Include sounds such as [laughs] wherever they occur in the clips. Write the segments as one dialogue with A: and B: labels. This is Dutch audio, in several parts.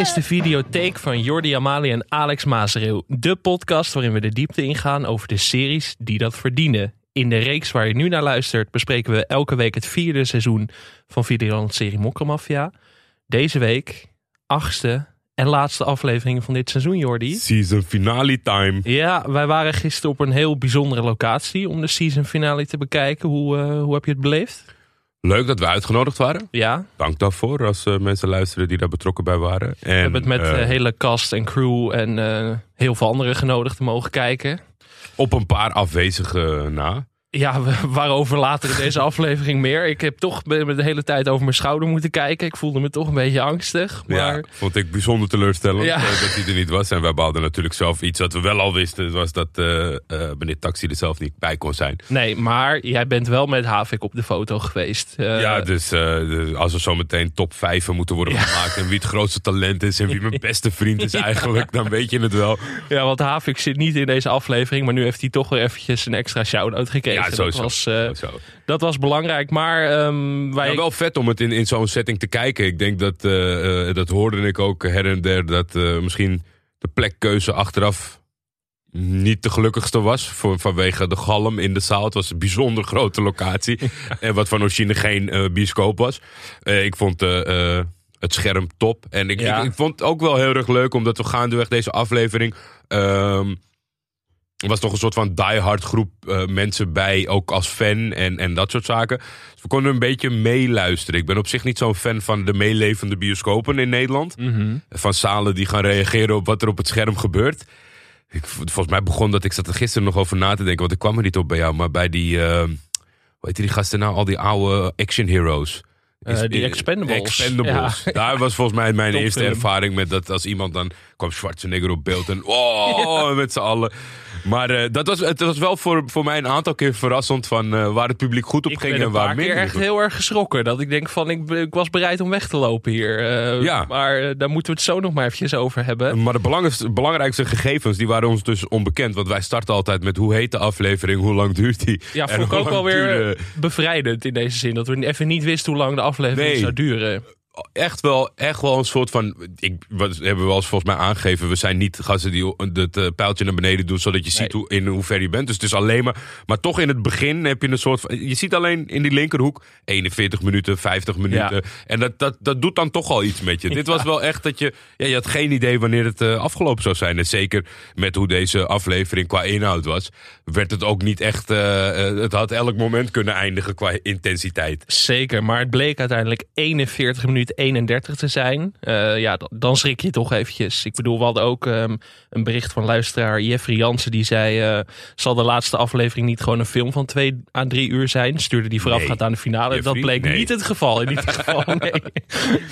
A: is de videotheek van Jordi Amali en Alex Mazereeuw. De podcast waarin we de diepte ingaan over de series die dat verdienen. In de reeks waar je nu naar luistert bespreken we elke week het vierde seizoen van Videoland-serie Mokromafia. Deze week, achtste en laatste aflevering van dit seizoen, Jordi.
B: Season finale time.
A: Ja, wij waren gisteren op een heel bijzondere locatie om de season finale te bekijken. Hoe, uh, hoe heb je het beleefd?
B: Leuk dat we uitgenodigd waren.
A: Ja.
B: Dank daarvoor als uh, mensen luisteren die daar betrokken bij waren. En,
A: we hebben het met
B: uh,
A: de hele cast en crew en uh, heel veel andere genodigden mogen kijken.
B: Op een paar afwezigen na.
A: Ja, [laughs] waarover later in deze aflevering meer. Ik heb toch de hele tijd over mijn schouder moeten kijken. Ik voelde me toch een beetje angstig. Maar...
B: Ja, vond ik bijzonder teleurstellend ja. dat hij er niet was. En wij bouwden natuurlijk zelf iets wat we wel al wisten. was dat uh, uh, meneer Taxi er zelf niet bij kon zijn.
A: Nee, maar jij bent wel met Havik op de foto geweest.
B: Uh... Ja, dus, dus, als er zo meteen top 5 moeten worden ja. gemaakt. En wie het grootste talent is en wie mijn [laughs] beste vriend is eigenlijk. dan weet je het wel.
A: Ja, want Havik zit niet in deze aflevering. Maar nu heeft hij toch weer eventjes een extra shout-out gekregen.
B: Ja,
A: dat, was, uh, dat was belangrijk. Maar um, wij...
B: Ja, wel vet om het in, in zo'n setting te kijken. Ik denk dat, uh, uh, dat hoorde ik ook her en der, dat misschien de plekkeuze achteraf niet de gelukkigste was. Voor, vanwege de galm in de zaal. Het was een bijzonder grote locatie. [laughs] en wat van origine geen bioscoop was. ik vond het scherm top. En ik, ja. ik, ik, vond het ook wel heel erg leuk, omdat we gaandeweg deze aflevering... Um, er was toch een soort van diehard groep uh, mensen bij, ook als fan en, en dat soort zaken. Dus we konden een beetje meeluisteren. Ik ben op zich niet zo'n fan van de meelevende bioscopen in Nederland.
A: Mm -hmm.
B: Van zalen die gaan reageren op wat er op het scherm gebeurt. Ik, volgens mij begon dat, ik zat er gisteren nog over na te denken, want ik kwam er niet op bij jou. Maar bij die, uh, hoe heet die gasten nou, al die oude action heroes.
A: Uh, die Expendables.
B: Expendables. Ja. Daar was volgens mij mijn eerste ervaring met dat als iemand dan kwam Schwarzenegger op beeld en oh, [laughs] met z'n allen. Maar uh, dat was, het was wel voor, voor mij een aantal keer verrassend van uh, waar het publiek goed op
A: ik
B: ging en waar
A: minder. Ik ben echt heel erg geschrokken. Dat ik denk van ik, ik was bereid om weg te lopen hier. Uh,
B: ja.
A: Maar daar moeten we het zo nog maar eventjes over hebben.
B: Maar de belangrijkste, belangrijkste gegevens die waren ons dus onbekend. Want wij starten altijd met hoe heet de aflevering, hoe lang duurt die.
A: Ja, vond ik ook wel weer duurde... bevrijdend in deze zin. Dat we even niet wisten hoe lang de aflevering
B: nee.
A: zou duren
B: echt wel, echt wel een soort van. Ik, wat hebben we wel eens volgens mij aangegeven. We zijn niet gasten die het uh, pijltje naar beneden doen. zodat je ziet hoe, in hoe ver je bent. Dus het is alleen maar. Maar toch in het begin heb je een soort van. Je ziet alleen in die linkerhoek 41 minuten, 50 minuten.
A: Ja.
B: En dat, dat, dat doet dan toch al iets met je. [laughs] Dit was wel echt dat je. Ja, je had geen idee wanneer het uh, afgelopen zou zijn. En zeker met hoe deze aflevering qua inhoud was. werd het ook niet echt. Uh, het had elk moment kunnen eindigen qua intensiteit.
A: Zeker, maar het bleek uiteindelijk 41 minuten 31 te zijn. Uh, ja, dan, dan, schrik je toch eventjes. Ik bedoel, we hadden ook um, een bericht van luisteraar Jeffrey Jansen. Die zei, uh, zal de laatste aflevering niet gewoon een film van twee à drie uur zijn? Stuurde die vooraf
B: Nee.
A: gaat aan de finale.
B: Jeffrey?
A: Dat bleek
B: Nee.
A: niet het geval in ieder [laughs] geval. Nee.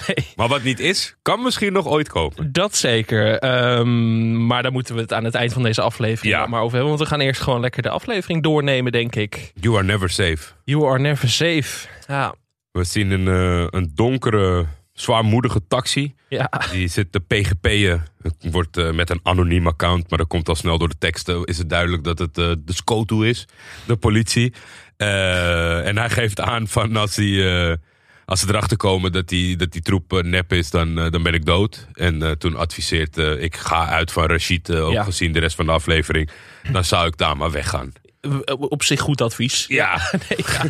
A: nee.
B: Maar wat niet is, kan misschien nog ooit komen.
A: Dat zeker. Um, maar daar moeten we het aan het eind van deze aflevering
B: Ja.
A: maar over hebben. Want we gaan eerst gewoon lekker de aflevering doornemen, denk ik.
B: You are never safe.
A: You are never safe. Ja,
B: We zien een, uh, een donkere, zwaarmoedige taxi.
A: ja.
B: Die zit te PGP'en. Het wordt uh, met een anoniem account, maar dat komt al snel door de teksten. Is het duidelijk dat het uh, de SCOTO is, de politie. Uh, en hij geeft aan van als hij. als ze erachter komen dat die, dat die troep nep is, dan, dan ben ik dood. En toen adviseert ik ga uit van Rashid, ook
A: Ja.
B: gezien de rest van de aflevering. Dan zou ik daar maar weggaan.
A: Op zich goed advies.
B: Ja. [laughs]
A: Nee, ja.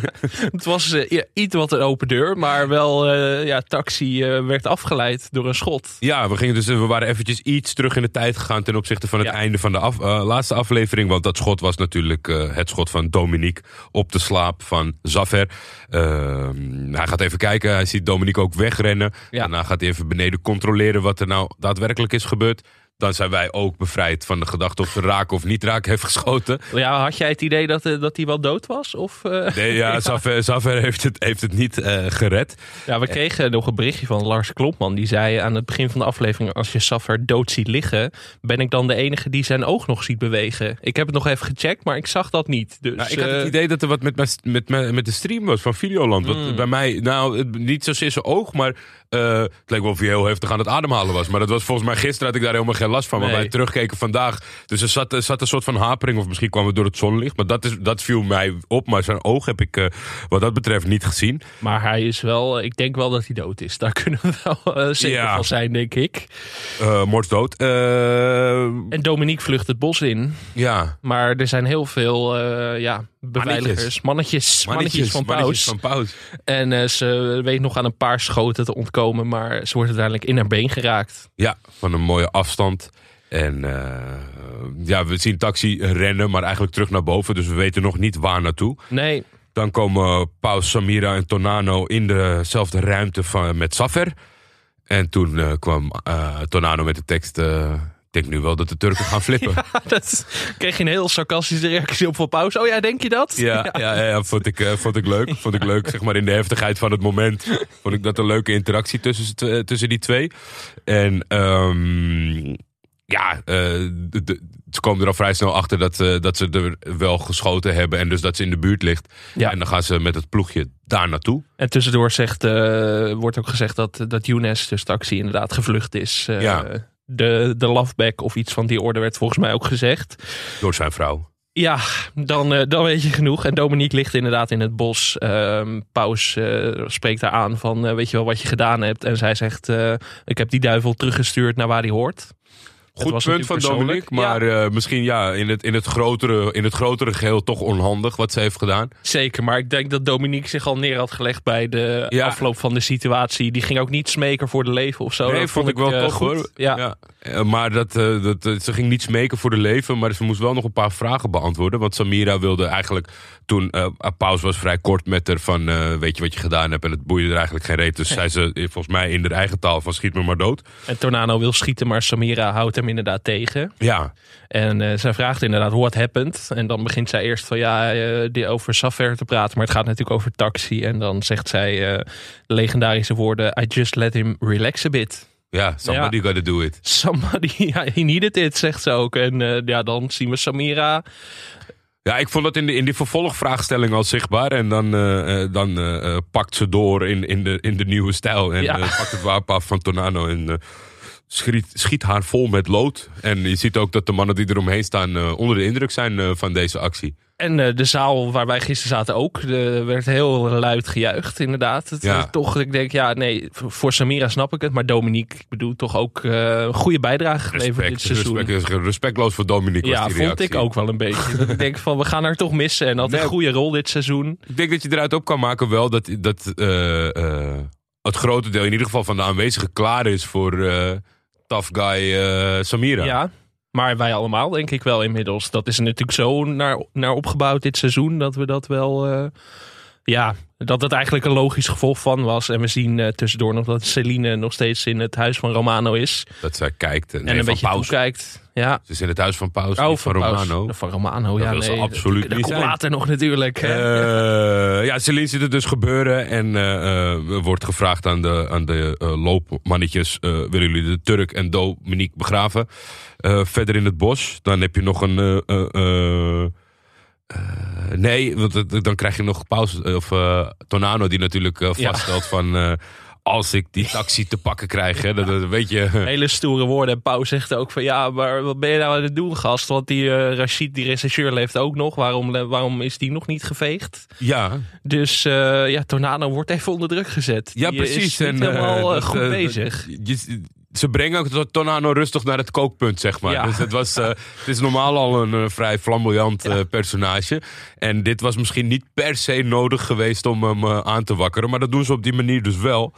A: Het was eh, ja, iets wat een open deur, maar wel, eh, ja, taxi eh, werd afgeleid door een schot.
B: Ja, we, gingen dus, we waren eventjes iets terug in de tijd gegaan ten opzichte van het
A: Ja.
B: einde van de af, eh, laatste aflevering. Want dat schot was natuurlijk eh, het schot van Dominique op de slaap van Zaffer. Ehm, hij gaat even kijken, hij ziet Dominique ook wegrennen.
A: Ja.
B: Daarna gaat hij even beneden controleren wat er nou daadwerkelijk is gebeurd. Dan zijn wij ook bevrijd van de gedachte of ze raken of niet raken heeft geschoten.
A: Ja, had jij het idee dat, eh, dat hij wel dood was? Of, eh?
B: Nee, ja, [laughs] Zaffer heeft, het, heeft het niet eh, gered.
A: Ja, we kregen nog een berichtje van Lars Klopman. Die zei aan het begin van de aflevering: Als je Saffer dood ziet liggen, ben ik dan de enige die zijn oog nog ziet bewegen. Ik heb het nog even gecheckt, maar ik zag dat niet. Dus,
B: Nou, ik had het idee dat er wat met, met, met de stream was van Videoland. Want
A: Mm.
B: bij mij, nou, niet zozeer zijn oog, maar Eh, het leek wel of hij heel heftig aan het ademhalen was. Maar dat was volgens mij gisteren had ik daar helemaal geen last van. Maar
A: Nee.
B: wij terugkeken vandaag. Dus er zat, er zat een soort van hapering. Of misschien kwam het door het zonlicht. Maar dat, is, dat viel mij op. Maar zijn oog heb ik eh, wat dat betreft niet gezien.
A: Maar hij is wel, ik denk wel dat hij dood is. Daar [laughs] kunnen we wel eh, zeker
B: Ja.
A: van zijn, denk ik.
B: Eh. Eh,
A: En Dominique vlucht het bos in.
B: ja.
A: Maar er zijn heel veel eh, ja, beveiligers, mannetjes, mannetjes, van
B: mannetjes
A: Paus.
B: van Paus.
A: En eh, ze weet nog aan een paar schoten te ontkomen, maar ze wordt uiteindelijk in haar been geraakt.
B: Ja, van een mooie afstand. En eh, ja, we zien taxi rennen, maar eigenlijk terug naar boven. Dus we weten nog niet waar naartoe.
A: Nee,
B: Dan komen Paus, Samira en Tonano in dezelfde ruimte van, met Safer. En toen eh, kwam Tonano met de tekst... ik denk nu wel dat de Turken gaan flippen. [laughs] Ja,
A: dat kreeg je een heel sarcastische reactie op van Paus. Oh ja, denk je dat? [laughs]
B: ja, ja, vond, ik, eh, vond ik leuk. Vond ik leuk, zeg maar in de heftigheid van het moment. Vond ik dat een leuke interactie tussen, tussen die twee. En ehm, ja, eh, de- de- ze komen er al vrij snel achter dat, eh, dat ze er wel geschoten hebben. En dus dat ze in de buurt ligt.
A: Ja.
B: En dan gaan ze met het ploegje daar naartoe.
A: En tussendoor zegt, wordt ook gezegd dat, dat Younes, dus taxi, inderdaad gevlucht is.
B: Ja.
A: De, de loveback of iets van die orde werd volgens mij ook gezegd.
B: Door zijn vrouw.
A: Ja, dan, eh, dan weet je genoeg. En Dominique ligt inderdaad in het bos. Ehm Paus eh, spreekt haar aan van, eh, weet je wel wat je gedaan hebt? En zij zegt, ik heb die duivel teruggestuurd naar waar hij hoort.
B: Goed punt van Dominique. Maar eh, misschien ja, in het, in, het grotere, in het grotere geheel toch onhandig wat ze heeft gedaan.
A: Zeker, maar ik denk dat Dominique zich al neer had gelegd bij de
B: Ja.
A: afloop van de situatie. Die ging ook niet smeken voor de leven of zo.
B: nee,
A: Dat
B: vond ik wel
A: eh,
B: toch
A: goed.
B: hoor.
A: Ja.
B: Eh, maar dat, eh, dat, eh, ze ging niet smeken voor de leven, maar ze moest wel nog een paar vragen beantwoorden. Want Samira wilde eigenlijk, toen eh Paus was vrij kort met haar van, weet je wat je gedaan hebt? En het boeide er eigenlijk geen reet. Dus zei ze volgens mij in de eigen taal van schiet me maar dood.
A: En Tornado wil schieten, maar Samira houdt hem inderdaad tegen.
B: Ja,
A: En zij vraagt inderdaad, what happened? En dan begint zij eerst van, ja, die over Safer te praten. Maar het gaat natuurlijk over taxi. En dan zegt zij de legendarische woorden, I just let him relax a bit.
B: Ja, somebody
A: Ja.
B: gotta do it.
A: Somebody, [laughs] ja, he needed it, zegt ze ook. En eh, ja, dan zien we Samira.
B: Ja, ik vond dat in, de, in die vervolgvraagstelling al zichtbaar. En dan, eh, eh, dan pakt ze door in, in, de, in de nieuwe stijl. En
A: Ja.
B: pakt het wapen af van Tornado en schiet, schiet haar vol met lood. En je ziet ook dat de mannen die eromheen staan onder de indruk zijn van deze actie.
A: En eh, de zaal waar wij gisteren zaten ook, er werd heel luid gejuicht, inderdaad. Het,
B: Ja.
A: toch, ik denk, ja, nee, voor Samira snap ik het. Maar Dominique, ik bedoel, toch ook een goede bijdrage geleverd dit seizoen.
B: respect, respectloos voor Dominique was
A: Ja, vond
B: reactie.
A: ik ook wel een beetje. [laughs] dat ik denk van, we gaan haar toch missen. En had
B: Nee.
A: een goede rol dit seizoen.
B: Ik denk dat je eruit op kan maken wel dat, dat eh, het grote deel in ieder geval van de aanwezigen klaar is voor tough guy Samira.
A: Ja. Maar wij allemaal, denk ik wel inmiddels. Dat is natuurlijk zo naar, naar opgebouwd dit seizoen, dat we dat wel... eh, ja, dat het eigenlijk een logisch gevolg van was. En we zien eh, tussendoor nog dat Celine nog steeds in het huis van Romano is.
B: Dat zij kijkt.
A: en een beetje
B: Paus.
A: toekijkt. Ja.
B: Ze is in het huis van Paus,
A: Oh,
B: van
A: Paus.
B: Romano.
A: Van Romano,
B: Dat
A: ja.
B: ze
A: nee,
B: absoluut
A: dat,
B: niet
A: dat komt
B: zijn.
A: later nog natuurlijk.
B: Eh, ja, Celine ziet het dus gebeuren en eh, wordt gevraagd aan de, aan de loopmannetjes: willen jullie de Turk en Dominique begraven? Verder in het bos, dan heb je nog een. Eh, eh, eh, eh, nee, want het- dan krijg je nog pauze. Of eh Tornado, die natuurlijk eh,
A: Ja.
B: vaststelt van. eh, als ik die taxi te pakken krijg, hè, dat, dat weet je. [laughs]
A: Hele stoere woorden. En Pauw zegt ook van ja, maar wat ben je nou aan het doen, gast? Want die eh Rashid, die rechercheur, leeft ook nog. Waarom, waarom is die nog niet geveegd?
B: Ja,
A: Dus eh, ja, Tornado wordt even onder druk gezet.
B: Ja,
A: Die, eh,
B: precies.
A: Is
B: En, eh,
A: helemaal eh, goed
B: eh,
A: bezig.
B: je- ze brengen ook dat Tornado rustig naar het kookpunt, zeg maar.
A: Ja.
B: Dus het, was, eh, het is normaal al een eh, vrij flamboyant eh, personage. En dit was misschien niet per se nodig geweest om hem aan te wakkeren. Maar dat doen ze op die manier dus wel.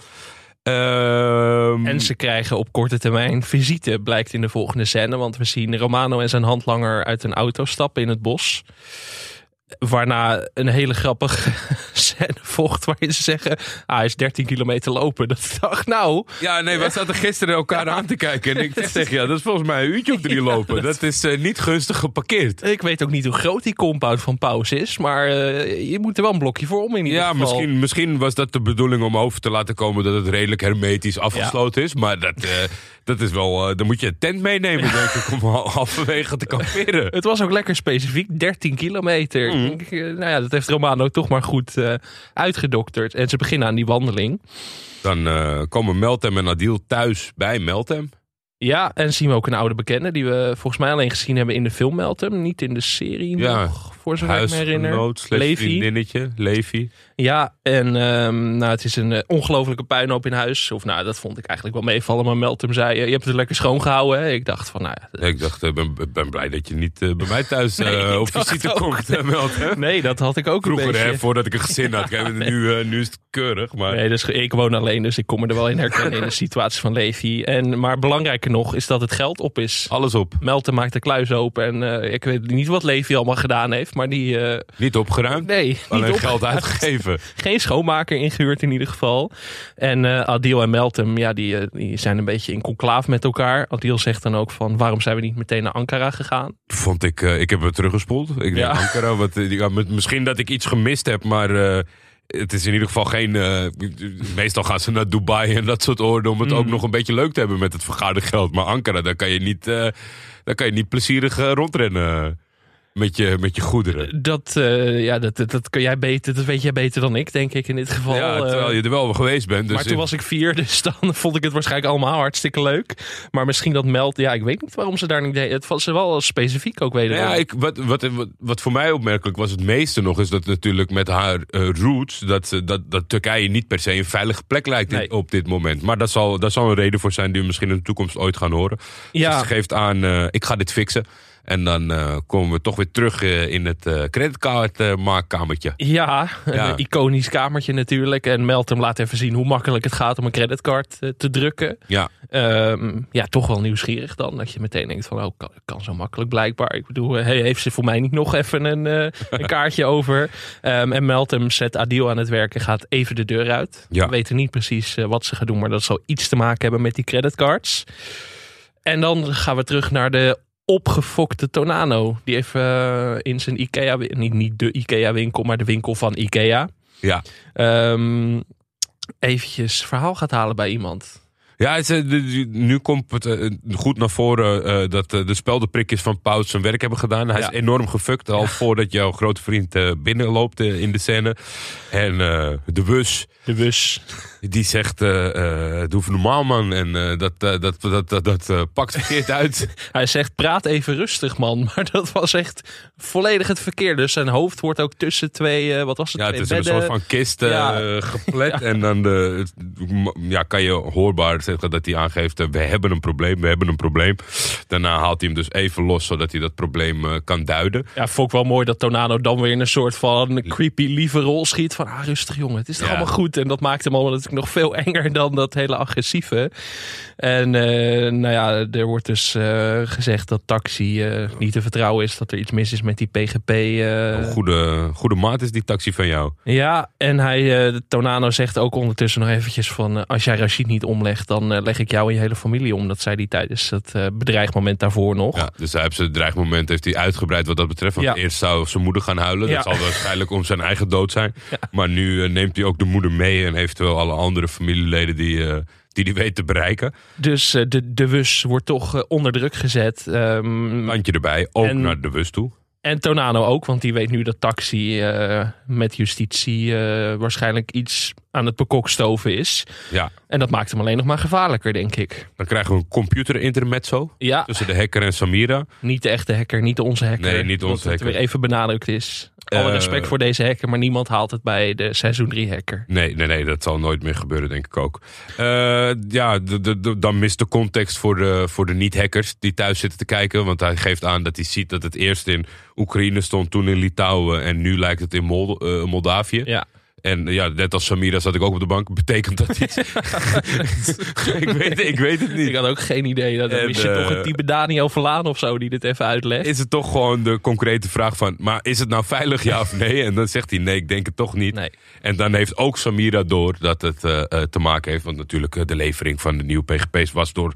B: Ehm,
A: En ze krijgen op korte termijn visite, blijkt in de volgende scène. Want we zien Romano en zijn handlanger uit een auto stappen in het bos. Waarna een hele grappige [laughs] scène volgt waarin ze zeggen... Ah, hij is 13 kilometer lopen. Dat ik dacht, nou...
B: Ja, nee, we zaten gisteren elkaar aan te kijken. En ik [laughs] zeg ja, dat is volgens mij een uurtje of drie lopen. Dat is eh, niet gunstig geparkeerd.
A: Ik weet ook niet hoe groot die compound van Paus is. Maar eh, je moet er wel een blokje voor om in ieder
B: Ja,
A: geval.
B: misschien, misschien was dat de bedoeling om over te laten komen dat het redelijk hermetisch afgesloten is. Maar dat, eh, dat is wel. eh, dan moet je een tent meenemen, [laughs] denk ik, om hal- halverwege te kamperen.
A: Het was ook lekker specifiek, 13 kilometer.
B: Mhm.
A: ik, eh, nou ja, dat heeft Romano toch maar goed eh, uitgedokterd. En ze beginnen aan die wandeling.
B: Dan komen Meltem en Adil thuis bij Meltem.
A: Ja, en zien we ook een oude bekende die we volgens mij alleen gezien hebben in de film Meltem. Niet in de serie
B: Ja,
A: nog, voor zover ik me herinner. Levi.
B: Levi.
A: Ja, en ehm, nou, het is een eh, ongelofelijke puinhoop in huis. Of nou, dat vond ik eigenlijk wel meevallen. Maar Meltem zei, eh, je hebt het lekker schoongehouden. Hè? Ik dacht van, nou ja, dat-
B: Ik dacht, ik ben, ben blij dat je niet eh, bij mij thuis [laughs]
A: Nee,
B: eh, op visite komt, Meltem. [laughs]
A: Nee, dat had ik ook
B: Vroeger,
A: een beetje.
B: hè, voordat ik een gezin had. [laughs] Nu, eh, nu is het keurig, maar...
A: Nee, dus ik woon alleen, dus ik kom me er wel in herkennen in de situatie van Levi. En, maar belangrijker nog is dat het geld op is.
B: Alles op.
A: Melten maakt de kluis open en eh, ik weet niet wat Levi allemaal gedaan heeft, maar die... eh,
B: Niet opgeruimd,
A: nee,
B: alleen
A: niet op-
B: geld uitgegeven.
A: Geen schoonmaker ingehuurd in ieder geval. En eh, Adil en Meltem, ja, die, eh, die zijn een beetje in conclaaf met elkaar. Adil zegt dan ook van, waarom zijn we niet meteen naar Ankara gegaan?
B: Vond ik, eh, ik heb het teruggespoeld. Ik denk
A: Ja.
B: Ankara, wat, ja, misschien dat ik iets gemist heb, maar het is in ieder geval geen... meestal gaan ze naar Dubai en dat soort oorden om het
A: Mm.
B: ook nog een beetje leuk te hebben met het vergaarde geld. Maar Ankara, daar kan je niet, daar kan je niet plezierig rondrennen met je, met je goederen.
A: Dat, eh, ja, dat, dat, dat kun jij beter, dat weet jij beter dan ik, denk ik, in dit geval.
B: ja,
A: Eh,
B: terwijl je er wel geweest bent. Dus
A: maar toen was ik vier, [laughs] dus dan vond ik het waarschijnlijk allemaal hartstikke leuk. Maar misschien dat Meld, ja, ik weet niet waarom ze daar niet deden. Het was wel specifiek ook weten.
B: Ja, ik, wat, wat, wat, wat voor mij opmerkelijk was het meeste nog, is dat natuurlijk met haar eh, roots, dat, ze- dat, dat Turkije niet per se een veilige plek lijkt
A: Nee.
B: op dit moment. Maar dat zal, daar zal een reden voor zijn die we misschien in de toekomst ooit gaan horen.
A: Ja.
B: Dus ze geeft aan, ik ga dit fixen. En dan eh, komen we toch weer terug eh, in het eh creditcardmaakkamertje.
A: Ja,
B: Ja.
A: een iconisch kamertje natuurlijk. En Meltem laat even zien hoe makkelijk het gaat om een creditcard te drukken.
B: ja,
A: Ehm, ja, toch wel nieuwsgierig dan. Dat je meteen denkt van, oh, kan, kan zo makkelijk blijkbaar. Ik bedoel, hey, heeft ze voor mij niet nog even een, een [laughs] kaartje over? Ehm, en Meltem zet Adil aan het werk en gaat even de deur uit.
B: Ja.
A: We weten niet precies wat ze gaat doen, maar dat zal iets te maken hebben met die creditcards. En dan gaan we terug naar de opgefokte Tonano. Die even eh, in zijn Ikea, niet, niet de Ikea winkel, maar de winkel van Ikea.
B: ja.
A: Ehm eventjes verhaal gaat halen bij iemand.
B: Ja, het, eh, nu komt het eh, goed naar voren dat de speldenprikjes van Pout zijn werk hebben gedaan. Hij
A: Ja.
B: is enorm gefukt al voordat jouw grote vriend binnenloopt in de scène. En de bus,
A: De bus.
B: Die zegt, eh eh doe even normaal man. En eh, dat, eh, dat, dat, dat, dat eh, pakt verkeerd [laughs] uit.
A: Hij zegt, praat even rustig man. [laughs] Maar dat was echt volledig het verkeer. Dus zijn hoofd wordt ook tussen twee, eh, wat was het?
B: Ja, het is een soort van kist eh,
A: Ja.
B: geplet. [laughs] En dan de, ja, kan je hoorbaar zeggen dat hij aangeeft, eh, we hebben een probleem, we hebben een probleem. Daarna haalt hij hem dus even los, zodat hij dat probleem eh, kan duiden.
A: Ja, vond ik wel mooi dat Tonano dan weer in een soort van creepy lieve rol schiet. Van, ah rustig jongen, het is toch
B: Ja.
A: allemaal goed. En dat maakt hem allemaal nog veel enger dan dat hele agressieve. En eh, nou ja, er wordt dus eh, gezegd dat taxi eh, niet te vertrouwen is. Dat er iets mis is met die PGP.
B: Een goede, goede maat is die taxi van jou.
A: Ja, en hij, Tonano zegt ook ondertussen nog eventjes van... als jij Rashid niet omlegt, dan leg ik jou en je hele familie om. Dat zei hij tijdens het bedreigmoment daarvoor nog.
B: Ja, dus hij heeft zijn dreigmoment heeft hij uitgebreid wat dat betreft. Want
A: Ja.
B: eerst zou zijn moeder gaan huilen.
A: Ja.
B: Dat zal waarschijnlijk om zijn eigen dood zijn. [laughs] Maar nu neemt hij ook de moeder mee. En eventueel alle andere familieleden die, eh, die hij weet te bereiken.
A: Dus eh, de, de WUS wordt toch eh, onder druk gezet.
B: Handje erbij, ook
A: En-
B: naar de bus toe.
A: en Tonano ook, want die weet nu dat taxi met justitie waarschijnlijk iets aan het bekokstoven is.
B: Ja,
A: En dat maakt hem alleen nog maar gevaarlijker, denk ik.
B: dan krijgen we een computer-intermezzo.
A: Ja,
B: Tussen de hacker en Samira.
A: niet de echte hacker, niet onze hacker.
B: Nee, niet onze hacker.
A: weer even benadrukt is. Alle
B: Eh,
A: respect voor deze hacker, maar niemand haalt het bij de seizoen 3 hacker.
B: Nee, nee, nee, dat zal nooit meer gebeuren, denk ik ook. Eh, ja, de, de, de- dan mist de context voor de, voor de niet-hackers die thuis zitten te kijken. Want hij geeft aan dat hij ziet dat het eerst in Oekraïne stond, toen in Litouwen en nu lijkt het in eh, Moldavië.
A: Ja.
B: En ja, net als Samira zat ik ook op de bank. Betekent dat iets? [laughs] ik, weet, ik weet het
A: Ik
B: niet.
A: had ook geen idee. Dan
B: En,
A: mis je toch
B: eh,
A: een type Daniel Verlaan of zo die dit even uitlegt.
B: Is het toch gewoon de concrete vraag van... maar is het nou veilig, ja of nee? En dan zegt hij nee, ik denk het toch niet.
A: Nee.
B: En dan heeft ook Samira door dat het eh, eh, te maken heeft... want natuurlijk eh, de levering van de nieuwe PGP's was door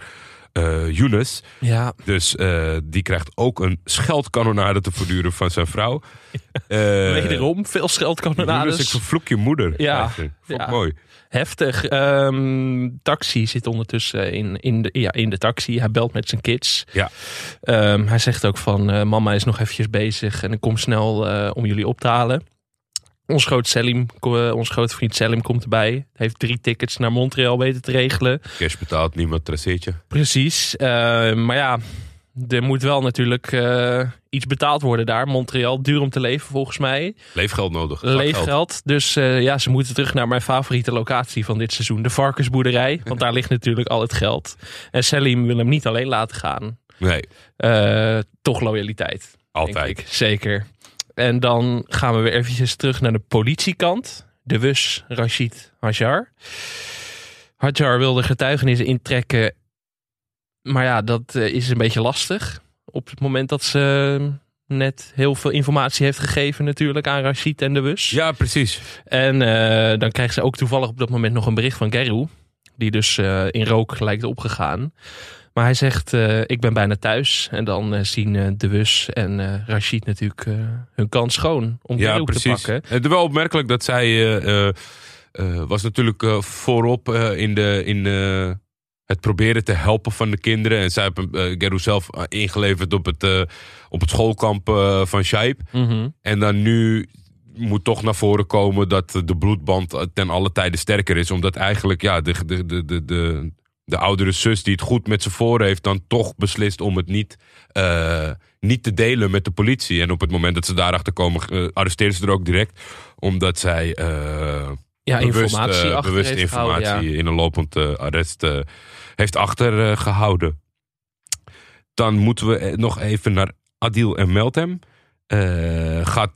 B: Younes.
A: Ja,
B: Dus eh, die krijgt ook een scheldkanonade te voortduren van zijn vrouw. [laughs] Eh,
A: wederom veel
B: Younes, ik
A: scheldkanonades.
B: vervloek je moeder.
A: Ja,
B: ik
A: ja.
B: mooi.
A: Heftig. Ehm, taxi zit ondertussen in, in, de, ja, in de taxi. Hij belt met zijn kids.
B: Ja.
A: Ehm, hij zegt ook van, mama is nog eventjes bezig en ik kom snel om jullie op te halen. Ons groot Selim, eh, ons grote vriend Selim komt erbij. Hij heeft drie tickets naar Montreal weten te regelen.
B: Cash betaalt, niemand traceert je.
A: Precies. Eh, maar ja, er moet wel natuurlijk eh, iets betaald worden daar. Montreal, duur om te leven volgens mij.
B: Leefgeld nodig.
A: Leefgeld. Dus ja, ze moeten terug naar mijn favoriete locatie van dit seizoen. De varkensboerderij. Want daar [laughs] ligt natuurlijk al het geld. En Selim wil hem niet alleen laten gaan.
B: Nee,
A: toch loyaliteit.
B: altijd.
A: Zeker. En dan gaan we weer eventjes terug naar de politiekant. De Wus Rashid Hajar. Hajar wilde getuigenissen intrekken. Maar ja, dat eh, is een beetje lastig. Op het moment dat ze eh, net heel veel informatie heeft gegeven natuurlijk aan Rashid en de Wus.
B: Ja, precies.
A: En eh, dan krijgt ze ook toevallig op dat moment nog een bericht van Geru. Die dus in rook lijkt opgegaan. Maar hij zegt, eh, ik ben bijna thuis. En dan eh, zien eh, De Wus en Rashid natuurlijk hun kans schoon om
B: Ja,
A: Geru te
B: precies.
A: pakken.
B: Het is wel opmerkelijk dat zij was natuurlijk voorop in, de, in het proberen te helpen van de kinderen. En zij hebben Geru zelf ingeleverd op het, op het schoolkamp van Shaib.
A: Mhm.
B: En dan nu moet toch naar voren komen dat de bloedband ten alle tijde sterker is. Omdat eigenlijk ja, de, de, de, de, de, de oudere zus die het goed met ze voor heeft... dan toch beslist om het niet, eh, niet te delen met de politie. En op het moment dat ze daarachter komen, eh, arresteren ze er ook direct. Omdat zij eh,
A: Ja,
B: bewust,
A: informatie
B: bewust informatie
A: gehouden, ja.
B: in een lopend arrest heeft achtergehouden. Dan moeten we nog even naar Adil en Meltem. Gaat,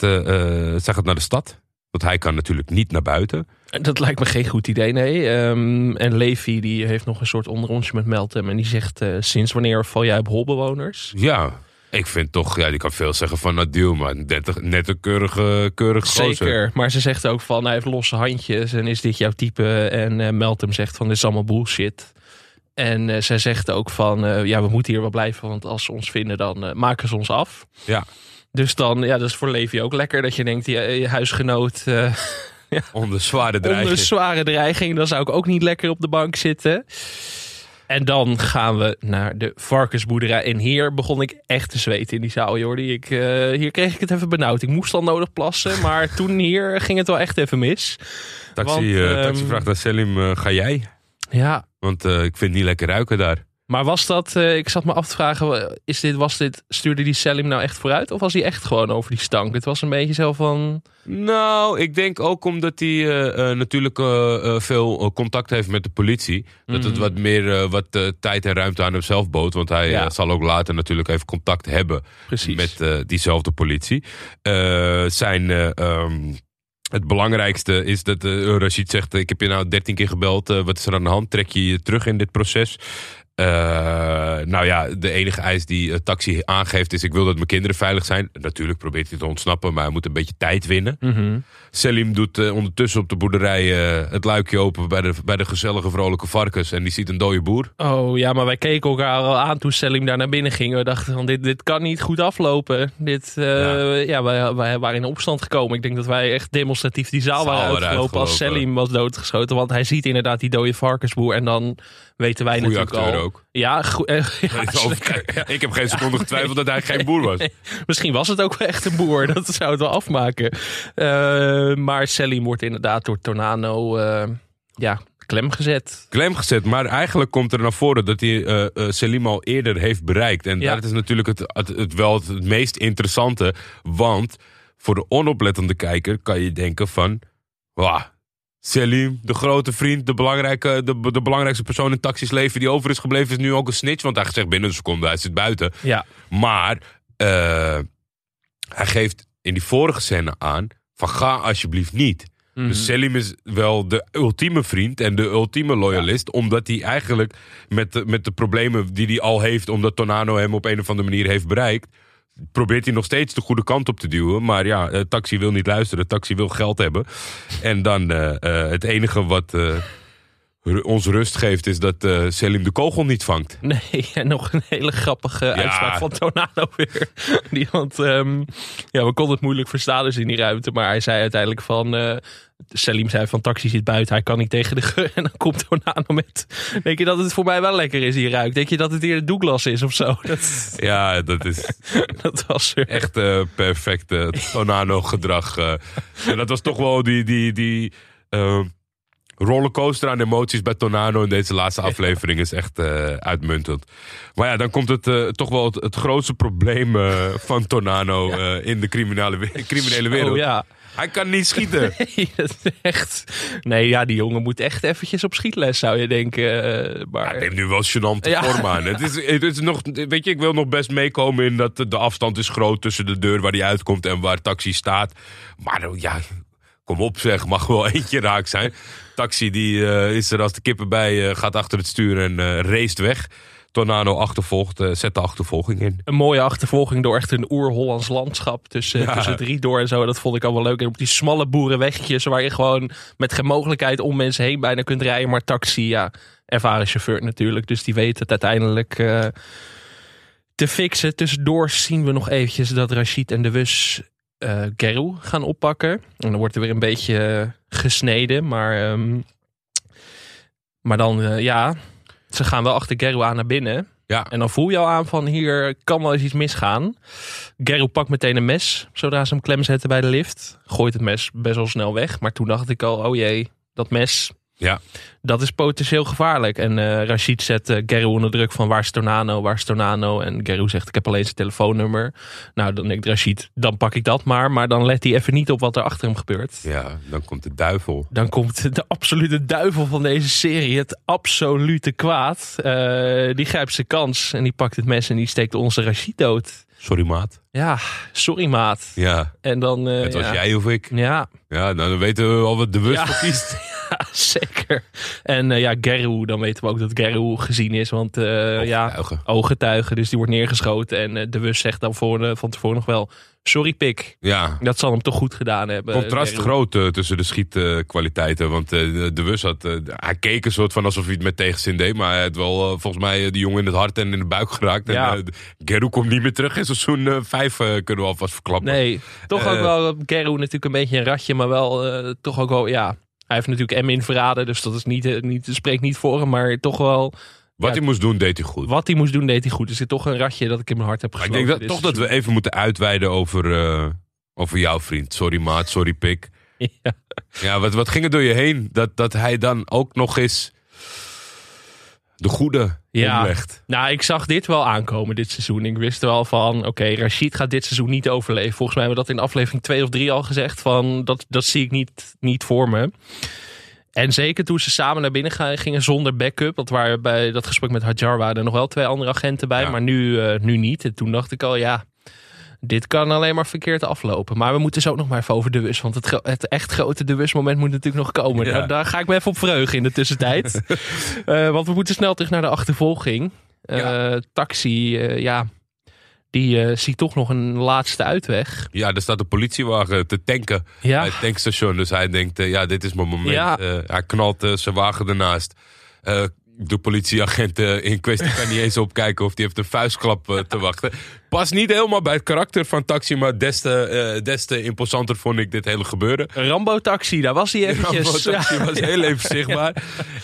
B: zij gaat naar de stad. Want hij kan natuurlijk niet naar buiten.
A: Dat lijkt me geen goed idee, nee. Ehm, en Levi die heeft nog een soort onderrondje met Meltem. En die zegt, eh, sinds wanneer val jij op holbewoners?
B: Ja, ik vind toch, ja, die kan veel zeggen van Adil, maar net, net een keurige, keurige gozer.
A: Zeker, maar ze zegt ook van hij heeft losse handjes en is dit jouw type? En eh Meltem zegt van dit is allemaal bullshit. En eh, zij zegt ook van ja, we moeten hier wel blijven, want als ze ons vinden dan maken ze ons af.
B: Ja,
A: Dus dan, ja, dat is voor Levi ook lekker dat je denkt, je, je huisgenoot [laughs]
B: onder zware dreiging.
A: onder zware dreiging, dan zou ik ook niet lekker op de bank zitten. En dan gaan we naar de varkensboerderij. En hier begon ik echt te zweten in die zaal, Jordi. Ik, eh, hier kreeg ik het even benauwd. Ik moest al nodig plassen, [laughs] maar toen hier ging het wel echt even mis.
B: Taxi,
A: Want,
B: eh,
A: ehm,
B: taxi vraagt aan Selim, eh, ga jij?
A: Ja,
B: Want ik vind het niet lekker ruiken daar.
A: Maar was dat, eh, ik zat me af te vragen, is dit, was dit, stuurde die Selim nou echt vooruit? Of was hij echt gewoon over die stank? Het was een beetje zo van,
B: Nou, ik denk ook omdat hij eh, eh, natuurlijk veel contact heeft met de politie. Dat het
A: Mhm.
B: wat meer wat, tijd en ruimte aan hemzelf bood. Want hij
A: Ja.
B: zal ook later natuurlijk even contact hebben
A: precies.
B: met diezelfde politie. Zijn, eh, ehm, het belangrijkste is dat eh Rashid zegt: Ik heb je nou 13 keer gebeld. wat is er aan de hand? Trek je je terug in dit proces? Eh, nou ja, de enige eis die eh, Taxi aangeeft is: Ik wil dat mijn kinderen veilig zijn. Natuurlijk probeert hij te ontsnappen, maar hij moet een beetje tijd winnen.
A: Mhm.
B: Selim doet eh, ondertussen op de boerderij eh, het luikje open bij de, bij de gezellige vrolijke varkens. En die ziet een dode boer.
A: Oh ja, maar wij keken elkaar al aan toen Selim daar naar binnen ging. We dachten van dit, dit kan niet goed aflopen. Dit,
B: Ja.
A: ja, wij, wij waren in opstand gekomen. Ik denk dat wij echt demonstratief die zaal waren uitgelopen als. Selim was doodgeschoten. Want hij ziet inderdaad die dode varkensboer. En dan weten wij
B: Goeie
A: natuurlijk al.
B: ook.
A: Ja, goe- eh, [laughs] ja,
B: Ik heb geen seconde getwijfeld dat hij geen boer was. [laughs]
A: Misschien was het ook wel echt een boer. Dat zou het wel afmaken. Eh, maar Selim wordt inderdaad door Tornado eh, ja, klem gezet.
B: Klem gezet, maar eigenlijk komt er naar voren dat hij eh, Selim al eerder heeft bereikt. En
A: Ja.
B: dat is natuurlijk het, het, het wel het meest interessante. Want voor de onoplettende kijker kan je denken van... Wauw, Selim, de grote vriend, de, belangrijke, de, de belangrijkste persoon in Taxi's leven die over is gebleven... is nu ook een snitch, want hij zegt binnen een seconde, hij zit buiten.
A: Ja,
B: Maar eh, hij geeft in die vorige scène aan van ga alsjeblieft niet.
A: Mhm.
B: Dus Selim is wel de ultieme vriend en de ultieme loyalist. Omdat hij eigenlijk met de, met de problemen die hij al heeft... omdat Tornado hem op een of andere manier heeft bereikt... probeert hij nog steeds de goede kant op te duwen. Maar ja, eh, Taxi wil niet luisteren. Taxi wil geld hebben. En dan eh, eh, het enige wat... ons rust geeft, is dat Selim de kogel niet vangt.
A: Nee, [laughs] en nog een hele grappige uitspraak van Tornado weer. [laughs] Die, want ehm, ja, we konden het moeilijk verstaan dus in die ruimte. Maar hij zei uiteindelijk van... Salim zei van taxi zit buiten, hij kan niet tegen de geur. [laughs] En dan komt Tornado met... Denk je dat het voor mij wel lekker is hier ruikt? Denk je dat het hier Douglas is of zo? [laughs] Dat,
B: Ja, dat is [laughs]
A: dat was er.
B: echt eh, perfect eh, Tonano-gedrag. eh. en dat was toch wel die, die, die eh, rollercoaster aan emoties bij Tonano in deze laatste aflevering is echt uitmuntend. Maar ja, dan komt het toch wel het, het grootste probleem van Tornano eh, in de criminele, criminele wereld.
A: Oh ja.
B: Hij kan niet schieten. [laughs]
A: Nee, dat is echt... Nee, ja, die jongen moet echt eventjes op schietles, zou je denken. eh, maar...
B: Hij neemt nu wel gênante
A: Ja.
B: vorm aan. Het is, het is nog, weet je, ik wil nog best meekomen in dat de afstand is groot tussen de deur waar hij uitkomt en waar taxi staat. Maar eh, ja, kom op zeg, mag wel [laughs] eentje raak zijn. Taxi die eh, is er als de kippen bij, eh, gaat achter het stuur en eh race weg. Tornado achtervolgt, eh, zet de achtervolging in.
A: een mooie achtervolging door echt een oer-Hollands landschap tussen,
B: Ja.
A: tussen drie door en zo. Dat vond ik allemaal leuk. En op die smalle boerenweggetjes waar je gewoon met geen mogelijkheid om mensen heen bijna kunt rijden. Maar taxi, ja, ervaren chauffeur natuurlijk. Dus die weet het uiteindelijk eh, te fixen. Tussendoor zien we nog eventjes dat Rashid en de Wus eh Geru gaan oppakken. En dan wordt er weer een beetje eh, gesneden. Maar, ehm, maar dan, eh, ja, ze gaan wel achter Geru aan naar binnen.
B: Ja,
A: En dan voel je al aan van hier kan wel eens iets misgaan. Geru pakt meteen een mes zodra ze hem klem zetten bij de lift. Gooit het mes best wel snel weg. Maar toen dacht ik al, oh jee, dat mes,
B: ja.
A: dat is potentieel gevaarlijk. En eh Rashid zet Geru onder druk van waar is Tornano, waar is Tornano? En Geru zegt ik heb alleen zijn telefoonnummer. Nou, dan denkt Rashid, dan pak ik dat maar. Maar dan let hij even niet op wat er achter hem gebeurt.
B: ja, dan komt de duivel.
A: Dan komt de absolute duivel van deze serie, het absolute kwaad. Eh, die grijpt zijn kans en die pakt het mes en die steekt onze Rashid dood.
B: Sorry maat.
A: Ja, sorry maat.
B: Ja,
A: En dan...
B: het was
A: ja.
B: jij of ik.
A: Ja,
B: Ja, nou, dan weten we al wat de bewust
A: Ja. [laughs]
B: kiest.
A: zeker. En eh, ja, Geru, dan weten we ook dat Geru gezien is. Want eh, ja,
B: Ooggetuigen.
A: ooggetuigen, dus die wordt neergeschoten. En eh, de Wus zegt dan voor, van tevoren nog wel... Sorry pik,
B: Ja,
A: dat zal hem toch goed gedaan hebben.
B: contrast
A: Geru.
B: groot tussen de schietkwaliteiten. want de, de Wus had, hij keek een soort van alsof hij het met tegenzin deed. Maar hij had wel volgens mij die jongen in het hart en in de buik geraakt.
A: Ja.
B: En Geru komt niet meer terug. In seizoen 5 kunnen we alvast verklappen.
A: Nee, toch ook wel Geru natuurlijk een beetje een ratje, maar wel toch ook wel, ja. Hij heeft natuurlijk Emin verraden, dus dat is niet, eh, niet, spreekt niet voor hem, maar toch wel
B: Wat
A: Ja.
B: hij moest doen, deed hij goed.
A: wat hij moest doen, deed hij goed. Er zit toch een ratje dat ik in mijn hart heb
B: Maar ik
A: gesloten.
B: denk dat,
A: dit
B: toch dat we even moeten uitweiden over, eh, over jouw vriend. Sorry maat, sorry pik. [laughs]
A: Ja,
B: wat, wat ging er door je heen? Dat, dat hij dan ook nog eens de goede
A: Ja.
B: omlegt.
A: Nou, ik zag dit wel aankomen dit seizoen. Ik wist wel van, oké, Rashid gaat dit seizoen niet overleven. Volgens mij hebben we dat in aflevering 2 of 3 al gezegd. Van, dat, dat zie ik niet, niet voor me. En zeker toen ze samen naar binnen gingen zonder backup. Dat waren bij dat gesprek met Hajar waren er nog wel twee andere agenten bij.
B: Ja.
A: Maar nu, eh, nu niet. En toen dacht ik al, ja, dit kan alleen maar verkeerd aflopen. Maar we moeten zo ook nog maar even over de Wus. Want het, het echt grote de moment moet natuurlijk nog komen.
B: Ja.
A: Daar, daar ga ik me even op verheugen in de tussentijd. [laughs] Eh, want we moeten snel terug naar de achtervolging. Eh,
B: Ja.
A: Taxi, eh, ja, die ziet toch nog een laatste uitweg.
B: Ja, er staat een politiewagen te tanken
A: Ja,
B: bij het tankstation. Dus hij denkt, ja, dit is mijn moment.
A: Ja.
B: Hij knalt zijn wagen ernaast. De politieagent in kwestie kan niet eens opkijken of die heeft een vuistklap te wachten. Past niet helemaal bij het karakter van Taxi, maar des te, eh, des te imposanter vond ik dit hele gebeuren.
A: Rambo-taxi, daar was hij eventjes.
B: Ja, Taxi
A: Ja.
B: was heel even zichtbaar.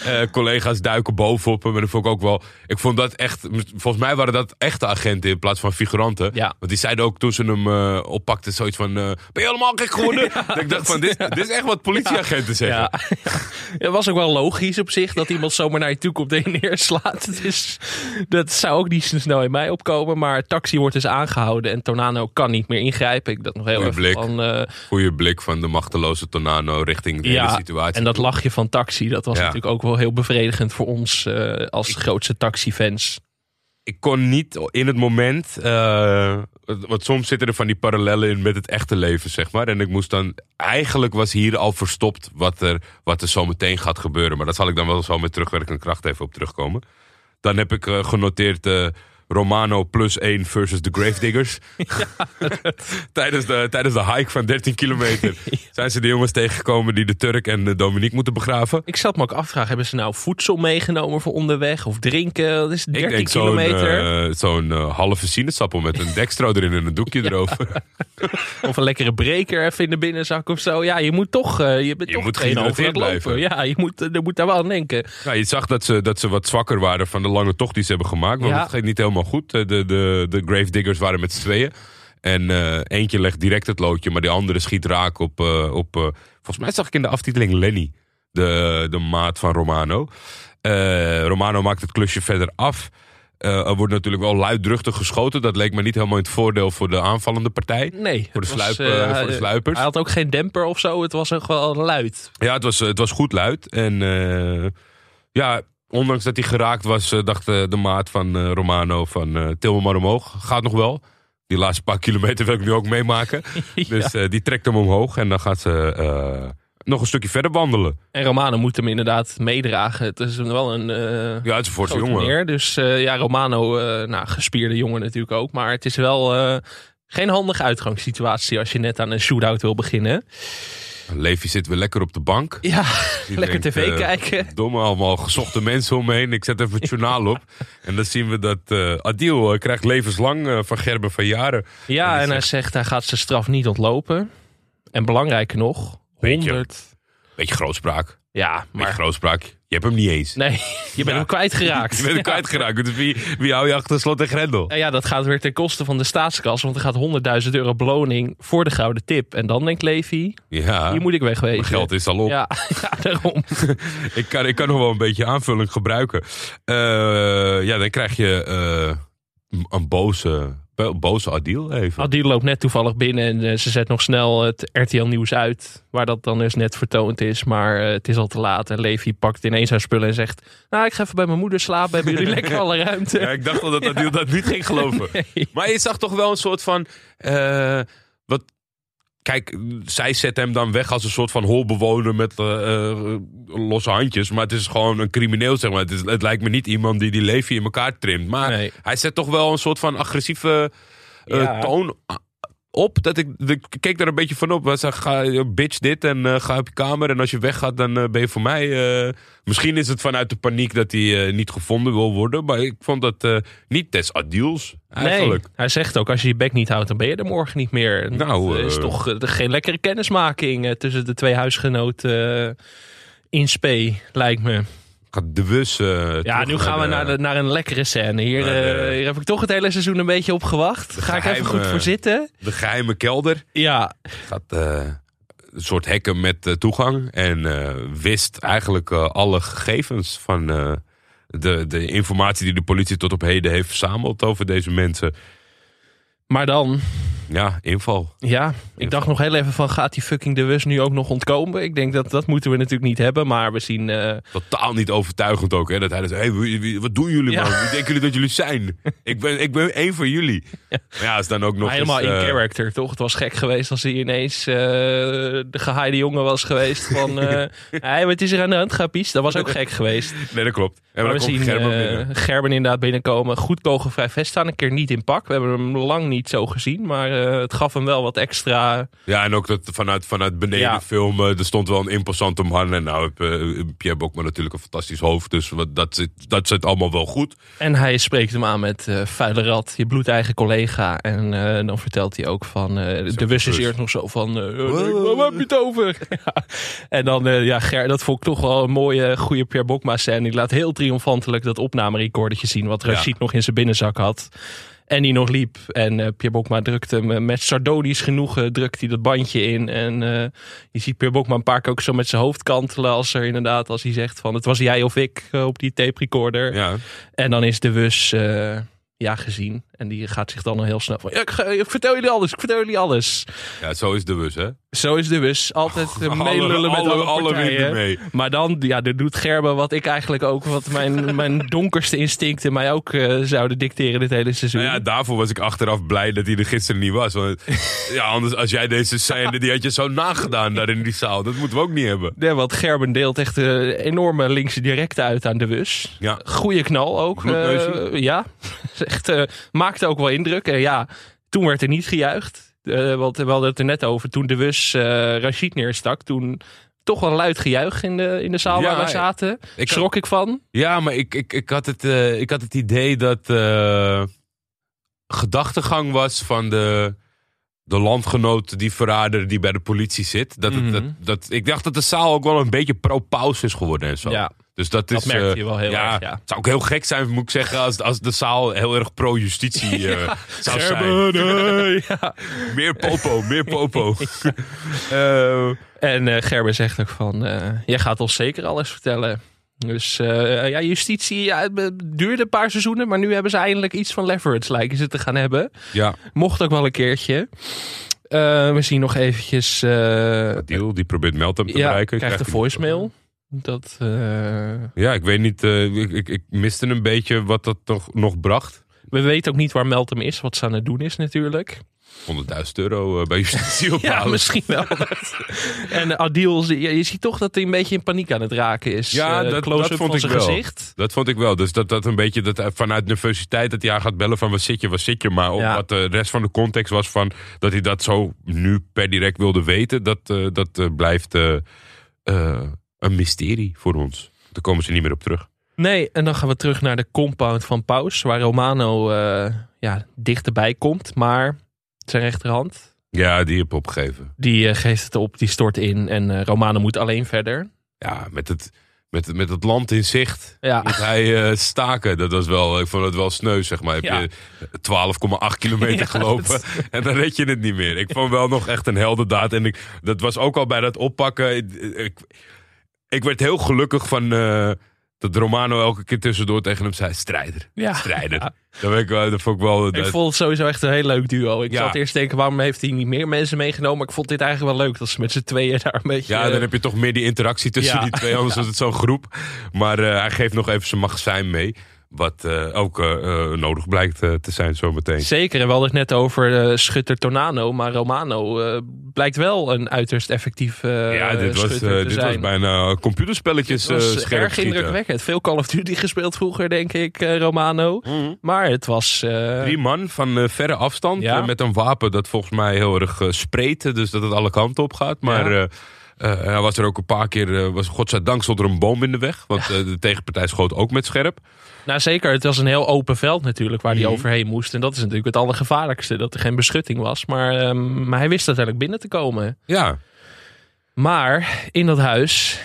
B: Eh, collega's duiken bovenop hem. En dat vond ik ook wel. Ik vond dat echt. Volgens mij waren dat echte agenten in plaats van figuranten.
A: Ja.
B: Want die zeiden ook toen ze hem eh, oppakten zoiets van. ben je helemaal gek geworden? [laughs] ik dacht van dit, dit is echt wat politieagenten zeggen.
A: Ja. Het was ook wel logisch op zich dat iemand zomaar naar je toe komt en je neerslaat. [laughs] Dus dat zou ook niet zo snel in mij opkomen. Maar taxi wordt dus aangehouden en Tornado kan niet meer ingrijpen. Ik dacht nog heel
B: Goeie blik.
A: van...
B: Goeie blik van de machteloze Tornado richting de hele
A: ja,
B: situatie.
A: en dat lachje van taxi, dat was
B: Ja.
A: natuurlijk ook wel heel bevredigend voor ons eh, als grootste taxifans.
B: ik kon niet in het moment. eh, want soms zitten er van die parallellen in met het echte leven, zeg maar. En ik moest dan. Eigenlijk was hier al verstopt wat er, wat er zo meteen gaat gebeuren. Maar dat zal ik dan wel zo met terugwerkende kracht even op terugkomen. Dan heb ik genoteerd. Romano plus 1 versus de Gravediggers. [laughs] tijdens, de, tijdens de hike van 13 kilometer [laughs] zijn ze de jongens tegengekomen die de Turk en de Dominique moeten begraven.
A: Ik zat me ook af te vragen, hebben ze nou voedsel meegenomen voor onderweg? Of drinken? Dat is 13
B: Ik zo'n
A: kilometer.
B: eh, zo'n eh, halve sinaasappel met een dextro erin en een doekje erover. [laughs]
A: Of een lekkere breker even in de binnenzak of zo. Ja, je moet toch, eh, je bent
B: Je
A: toch
B: moet
A: 2,5 uur aan het
B: gehydrateerd
A: lopen. Ja, je moet, je moet daar wel aan denken.
B: Ja, je zag dat ze, dat ze wat zwakker waren van de lange tocht die ze hebben gemaakt. Want
A: Ja.
B: het ging niet helemaal goed. De, de, de, de Gravediggers waren met z'n tweeën. En eh, eentje legt direct het loodje, maar die andere schiet raak op... eh, op eh, volgens mij zag ik in de aftiteling Lenny, de, de maat van Romano. Eh, Romano maakt het klusje verder af. Eh, er wordt natuurlijk wel luidruchtig geschoten. Dat leek me niet helemaal in het voordeel voor de aanvallende partij.
A: Nee.
B: Voor de,
A: was,
B: sluip,
A: eh,
B: eh, voor de sluipers.
A: Hij had ook geen demper of zo. Het was wel luid.
B: Ja, het was, het was goed luid. En eh, ja, ondanks dat hij geraakt was, eh, dacht eh, de maat van eh, Romano van til me maar omhoog. Gaat nog wel. Die laatste paar [laughs] kilometer wil ik nu ook meemaken. [laughs] Dus die trekt hem omhoog en dan gaat ze nog een stukje verder wandelen.
A: En Romano moet hem inderdaad meedragen. Het is wel een
B: Ja, het is een jongen.
A: Dus ja, Romano, nou, gespierde jongen natuurlijk ook. Maar het is wel geen handige uitgangssituatie als je net aan een shootout wil beginnen.
B: Levi zit weer lekker op de bank.
A: Ja, [laughs] lekker tv
B: eh,
A: kijken.
B: Domme, allemaal gezochte mensen omheen. Ik zet even het journaal op. En dan zien we dat eh Adil eh, krijgt levenslang van Gerben van Jaren.
A: Ja, en hij zegt hij gaat zijn straf niet ontlopen. En belangrijker nog,
B: Beetje.
A: 100.
B: Beetje grootspraak.
A: Ja,
B: Beetje
A: maar
B: grootspraak. Je hebt hem niet eens.
A: nee, [laughs] je bent
B: Ja.
A: hem kwijtgeraakt. [laughs]
B: Je bent hem kwijtgeraakt. Dus wie, wie hou je achter slot en grendel?
A: Nou ja, dat gaat weer ten koste van de staatskas. Want er gaat 100.000 euro beloning voor de gouden tip. En dan denkt Levi,
B: Ja,
A: hier moet ik wegwezen.
B: mijn geld is al op.
A: Ja, [laughs] ja, daarom.
B: Ik, kan, ik kan nog wel een beetje aanvulling gebruiken. Eh, ja, dan krijg je eh, een boze, boze Adil even.
A: Adil loopt net toevallig binnen en eh, ze zet nog snel het RTL Nieuws uit. Waar dat dan dus net vertoond is. Maar eh, het is al te laat. En Levi pakt ineens haar spullen en zegt... Nou, ik ga even bij mijn moeder slapen. Hebben jullie lekker alle ruimte?
B: Ja, ik dacht al dat [laughs] Adil dat niet ging geloven.
A: Nee.
B: Maar je zag toch wel een soort van... eh, kijk, zij zet hem dan weg als een soort van holbewoner met eh, eh, losse handjes. Maar het is gewoon een crimineel, zeg maar. Het, is, het lijkt me niet iemand die die Levi in elkaar trimt. Maar
A: Nee.
B: hij zet toch wel een soort van agressieve eh,
A: Ja.
B: toon op. Dat ik, ik keek daar een beetje van op. Hij zei, ga, bitch dit en eh, ga op je kamer. En als je weggaat, dan eh, ben je voor mij... eh, misschien is het vanuit de paniek dat hij niet gevonden wil worden. Maar ik vond dat niet des Adils, eigenlijk.
A: Nee, hij zegt ook, als je je bek niet houdt, dan ben je er morgen niet meer.
B: Nou,
A: dat is toch geen lekkere kennismaking tussen de twee huisgenoten in spe, lijkt me.
B: De eh,
A: Ja, nu gaan we naar, de, naar een lekkere scène. Hier,
B: de-
A: eh, hier heb ik toch het hele seizoen een beetje op gewacht. Ga ik even goed voor zitten?
B: de geheime kelder.
A: Ja,
B: Gaat eh, een soort hekken met toegang. En wist eigenlijk alle gegevens van de, de informatie die de politie tot op heden heeft verzameld over deze mensen.
A: maar dan,
B: Ja, inval.
A: ja, ik dacht nog heel even van, gaat die fucking de Wus nu ook nog ontkomen? Ik denk dat dat moeten we natuurlijk niet hebben, maar we zien... eh,
B: Totaal niet overtuigend ook. Hè? Dat hij zei, hey, wat doen jullie
A: Ja.
B: man? Wie denken jullie dat jullie zijn? [laughs] ik, ben, ik ben één van jullie. Ja, is dan ook nog
A: helemaal
B: eens,
A: in
B: eh,
A: character, toch? Het was gek geweest als hij ineens eh, de gehaaide jongen was geweest van... [laughs] hey, wat is er aan de hand, Gapies? Dat was ook gek geweest.
B: Nee, dat klopt. En
A: Maar we zien
B: Gerben.
A: Gerben inderdaad binnenkomen. Goed kogelvrij vest staan. Een keer niet in pak. We hebben hem lang niet zo gezien. Maar eh, het gaf hem wel wat extra...
B: Ja, en ook dat vanuit, vanuit beneden
A: Ja.
B: filmen, er stond wel een imposante man. En nou, heb, eh, Pierre Bokma natuurlijk een fantastisch hoofd. Dus wat, dat, zit, dat zit allemaal wel goed.
A: En hij spreekt hem aan met eh vuile rat, je bloedeigen collega. En eh, dan vertelt hij ook van... eh, de bus is eerst nog zo van... eh, eh, waar heb je het over? [laughs] Ja. En dan, eh, ja, Ger, dat vond ik toch wel een mooie, goede Pierre Bokma scène. Die laat heel triomfantelijk dat opnamerecordertje zien... wat
B: Ja.
A: Rashid nog in zijn binnenzak had. En die nog liep. En eh Pierre Bokma drukt hem eh, met sardonisch genoegen drukt hij dat bandje in. En eh, je ziet Pierre Bokma een paar keer ook zo met zijn hoofd kantelen. Als er inderdaad, als hij zegt van het was jij of ik eh, op die tape recorder.
B: Ja.
A: En dan is de Wus eh, ja, gezien. En die gaat zich dan al heel snel van... Ja, ik, ga- ik vertel jullie alles, ik vertel jullie alles.
B: Ja, zo is de bus, hè?
A: Zo is de bus. Altijd [laughs] eh,
B: Alle-
A: meelullen met
B: alle-
A: alle,
B: alle
A: partijen.
B: mee.
A: Maar dan, ja, dan doet Gerben wat ik eigenlijk ook... Wat mijn, [laughs] mijn donkerste instincten mij ook eh, zouden dicteren dit hele seizoen.
B: Nou ja, daarvoor was ik achteraf blij dat hij er gisteren niet was. Want [laughs] ja, anders als jij deze scène, die had je zo nagedaan daar in die zaal. Dat moeten we ook niet hebben.
A: Nee, want Gerben deelt echt een enorme linkse directe uit aan de bus.
B: Ja.
A: Goeie knal ook. Eh, ja, echt, eh, maakte ook wel indruk. En ja, toen werd er niet gejuicht. Eh, want we hadden het er net over. Toen de bus eh Rashid neerstak, toen toch wel luid gejuich in de, in de zaal
B: Ja,
A: waar we zaten.
B: ik-
A: Schrok ik van.
B: Ja, maar ik, ik, ik, had, het, eh, ik had het idee dat eh gedachtegang was van de, de landgenoot, die verrader die bij de politie zit. Dat het,
A: Mhm.
B: dat, dat, ik dacht dat de zaal ook wel een beetje pro-paus is geworden en zo.
A: Ja,
B: Dus dat is.
A: dat merkte
B: eh,
A: je wel heel
B: ja,
A: erg. Ja.
B: Het zou ook heel gek zijn, moet ik zeggen, als, als de zaal heel erg pro-justitie [laughs] eh, zou zijn.
A: Gerben, [laughs] ja.
B: Meer popo, meer popo. [laughs] Eh,
A: En Gerben zegt ook van, jij gaat ons zeker alles vertellen. Dus ja, justitie ja, het duurde een paar seizoenen, maar nu hebben ze eindelijk iets van leverage lijken ze te gaan hebben.
B: ja,
A: Mocht ook wel een keertje. Eh, we zien nog eventjes,
B: Deal, die probeert Meltem te
A: ja,
B: bereiken.
A: krijgt
B: niet.
A: voicemail. Dat, eh,
B: Ja, ik weet niet. eh, ik, ik, ik miste een beetje wat dat nog, nog bracht.
A: we weten ook niet waar Meltem is, wat ze aan het doen is natuurlijk.
B: 100.000 euro eh, bij justitie [laughs]
A: Ja,
B: ophalen.
A: misschien wel. [laughs] en Adil, je, je ziet toch dat hij een beetje in paniek aan het raken is.
B: Ja, dat- vond ik wel.
A: gezicht.
B: Dat vond ik wel. Dus dat, dat een beetje dat, vanuit nervositeit dat hij aan gaat bellen van waar zit je, waar zit je. Maar ook
A: Ja.
B: wat de rest van de context was van dat hij dat zo nu per direct wilde weten. Dat, eh, dat eh, blijft een mysterie voor ons. Daar komen ze niet meer op terug.
A: Nee, en dan gaan we terug naar de compound van Paus, waar Romano eh, ja, dichterbij komt. Maar zijn rechterhand,
B: Ja, die heb opgegeven.
A: die eh, geeft het op, die stort in. En eh, Romano moet alleen verder.
B: Ja, met het, met, met het land in zicht.
A: Ja,
B: Moet hij staken. Dat was wel, ik vond het wel sneu, zeg maar. Heb
A: Ja.
B: je 12,8 kilometer [laughs]
A: Ja,
B: gelopen
A: dat- [laughs]
B: en dan red je het niet meer. Ik vond wel nog echt een heldendaad. En ik, dat was ook al bij dat oppakken. Ik, ik, ik werd heel gelukkig van eh, dat Romano elke keer tussendoor tegen hem zei: strijder,
A: ja.
B: strijder.
A: Ja.
B: Dat, ik, wel- dat vond ik wel...
A: Ik vond het sowieso echt een heel leuk duo. Ik
B: Ja.
A: zat eerst te denken, waarom heeft hij niet meer mensen meegenomen? Maar ik vond dit eigenlijk wel leuk, dat ze met z'n tweeën daar een beetje...
B: ja, dan heb je toch meer die interactie tussen die twee. Anders [laughs] is het zo'n groep. Maar eh, hij geeft nog even zijn magazijn mee. Wat eh, ook eh, eh, nodig blijkt te zijn zometeen.
A: Zeker, en we hadden het net over schutter Tornano. Maar Romano blijkt wel een uiterst effectief
B: Ja, dit was, dit was bijna computerspelletjes
A: Het was erg
B: schieten.
A: indrukwekkend. Veel Call of Duty gespeeld vroeger, denk ik, Romano.
B: Mhm.
A: Maar het was...
B: Drie man van verre afstand
A: Ja.
B: met een wapen dat volgens mij heel erg spreekt. Dus dat het alle kanten op gaat. Maar
A: Ja.
B: Eh, hij was er ook een paar keer, eh, was, godzijdank stond er een boom in de weg. Want eh, de tegenpartij schoot ook met scherp.
A: Nou zeker, het was een heel open veld natuurlijk waar hij
B: Mhm.
A: overheen moest. En dat is natuurlijk het allergevaarlijkste, dat er geen beschutting was. Maar, ehm, maar hij wist uiteindelijk binnen te komen.
B: Ja,
A: Maar in dat huis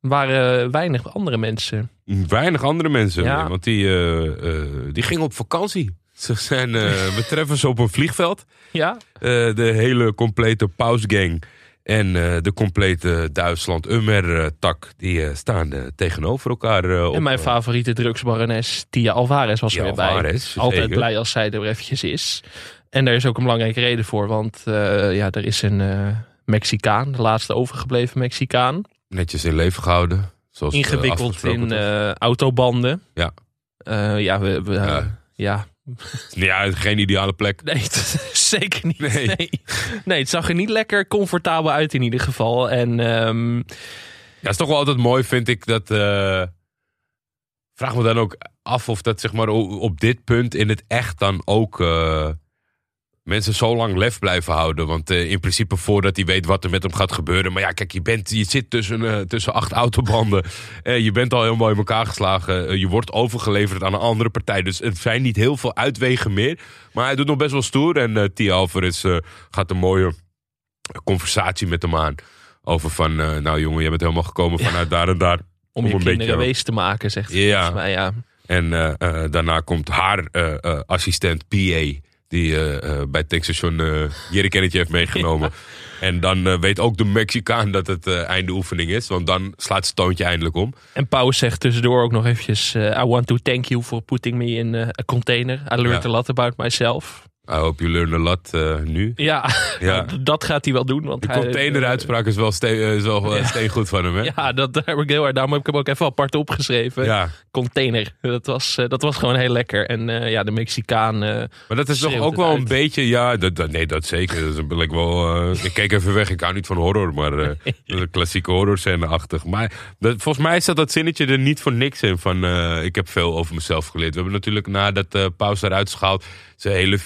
A: waren weinig andere mensen.
B: weinig andere mensen.
A: Ja.
B: meer, Want die, die gingen op vakantie. Ze zijn, we treffen ze op een vliegveld.
A: Ja,
B: de hele complete pausgang en eh, de complete Duitsland-Ummer-tak... die eh, staan eh, tegenover elkaar. op,
A: en mijn favoriete drugsbarones, Tia Alvarez, was er weer bij. Altijd
B: zeker.
A: blij als zij er eventjes is. En daar is ook een belangrijke reden voor. Want ja, er is een Mexicaan, de laatste overgebleven Mexicaan.
B: netjes in leven gehouden. Zoals,
A: ingewikkeld in autobanden.
B: Ja.
A: Ja, we, we,
B: Ja.
A: ja. [laughs] ja.
B: Geen ideale plek.
A: Nee, [laughs] zeker niet.
B: Nee.
A: Nee. Nee. het zag er niet lekker comfortabel uit in ieder geval. En ehm,
B: Ja, het is toch wel altijd mooi, vind ik, dat... eh, vraag me dan ook af of dat zeg maar op dit punt in het echt dan ook... eh, mensen zo lang lef blijven houden. Want eh, in principe voordat hij weet wat er met hem gaat gebeuren. Maar ja, kijk, je, bent, je zit tussen, eh, tussen acht autobanden. [laughs] Eh, je bent al helemaal in elkaar geslagen. Je wordt overgeleverd aan een andere partij. Dus het zijn niet heel veel uitwegen meer. Maar hij doet nog best wel stoer. En Tia Alvarez gaat een mooie conversatie met hem aan. Over van, nou jongen, je bent helemaal gekomen vanuit daar en daar.
A: om
B: Om
A: je
B: een beetje-
A: wees te maken, zegt hij.
B: Ja.
A: mij, ja.
B: En daarna komt haar assistent PA Die eh, eh, bij het tankstation uh, heeft meegenomen. [laughs] En dan weet ook de Mexicaan dat het eh, einde oefening is. Want dan slaat het stoontje eindelijk om.
A: En Pauw zegt tussendoor ook nog eventjes... I want to thank you for putting me in a container. I learned
B: Ja.
A: a lot about myself.
B: I hope you learn a lot eh, nu.
A: Ja,
B: Ja. [laughs]
A: dat gaat hij wel doen. Want
B: De
A: hij-
B: containeruitspraak is wel, steen, eh, is wel eh, steengoed van hem, hè?
A: Ja, dat daar heb ik heel erg. Daarom heb ik hem ook even apart opgeschreven.
B: Ja.
A: Container. Dat was, dat was gewoon heel lekker. En ja, de Mexicaan.
B: Maar dat is toch ook wel een beetje... Ja, dat, dat- nee, dat zeker. Dat is ik, wel, ik keek even weg. Ik hou niet van horror, maar [laughs] dat is een klassieke horrorscène-achtig. Maar dat, volgens mij staat dat zinnetje er niet voor niks in. Van, ik heb veel over mezelf geleerd. We hebben natuurlijk nadat Paus eruit is gehaald... zijn hele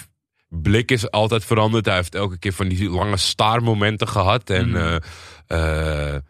B: blik is altijd veranderd. Hij heeft elke keer van die lange staarmomenten gehad. En...
A: Mhm.
B: eh, eh,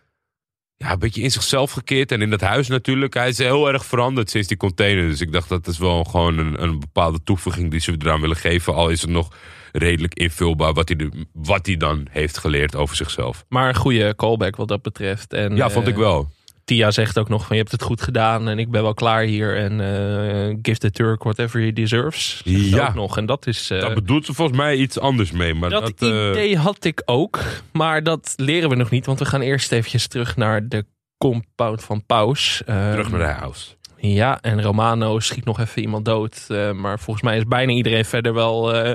B: ja, een beetje in zichzelf gekeerd. En in dat huis natuurlijk. Hij is heel erg veranderd sinds die container. Dus ik dacht dat is wel gewoon een, een bepaalde toevoeging die ze eraan willen geven. Al is het nog redelijk invulbaar wat hij, de- wat hij dan heeft geleerd over zichzelf.
A: maar een goede callback wat dat betreft. En,
B: Ja, vond
A: eh,
B: ik wel.
A: Tia zegt ook nog van je hebt het goed gedaan en ik ben wel klaar hier. En eh, give the Turk whatever he deserves.
B: Ja.
A: ook nog. En dat is... eh,
B: Daar bedoelt ze volgens mij iets anders mee. Maar
A: dat
B: dat, eh,
A: idee had ik ook. Maar dat leren we nog niet. Want we gaan eerst eventjes terug naar de compound van Paus. Eh,
B: terug naar de house.
A: Ja, en Romano schiet nog even iemand dood. eh, maar volgens mij is bijna iedereen verder wel eh,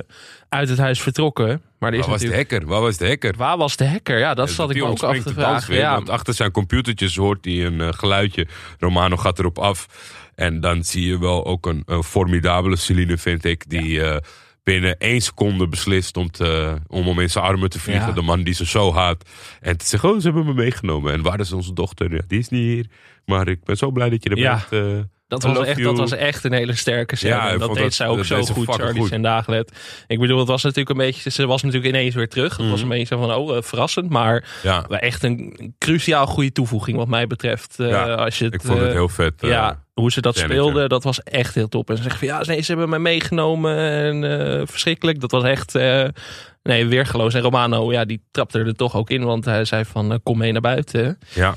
A: uit het huis vertrokken. Maar er is
B: Waar was de hacker? Waar was de hacker?
A: Waar was de hacker? Ja, dat
B: Ja,
A: zat ik me ook af te vragen.
B: weer,
A: Ja,
B: Want achter zijn computertjes hoort hij een eh, geluidje. Romano gaat erop af. En dan zie je wel ook een, een formidabele Celine, vind ik. Die binnen één seconde beslist om, te, om hem in zijn armen te vliegen.
A: Ja.
B: De man die ze zo haat. En te zeggen, oh, ze hebben me meegenomen. En waar is onze dochter? Ja, die is niet hier. Maar ik ben zo blij dat je er
A: Ja.
B: bent. eh.
A: Dat was, echt,
B: you.
A: dat was echt een hele sterke scène.
B: Ja, ik
A: en dat deed zij ook
B: dat
A: zo goed,
B: goed.
A: en Dagelet. Ik bedoel, het was natuurlijk een beetje... Ze was natuurlijk ineens weer terug. Het was
B: Mhm.
A: een beetje van, oh, eh, verrassend. Maar
B: ja,
A: echt een cruciaal goede toevoeging wat mij betreft. eh, als je het,
B: ik vond het heel vet.
A: ja, hoe ze dat speelden, dat was echt heel top. En ze zeggen van ja, nee, ze hebben mij meegenomen en eh, verschrikkelijk. Dat was echt eh, nee, weergeloos. En Romano, ja, die trapte er toch ook in, want hij zei van eh, kom mee naar buiten.
B: ja.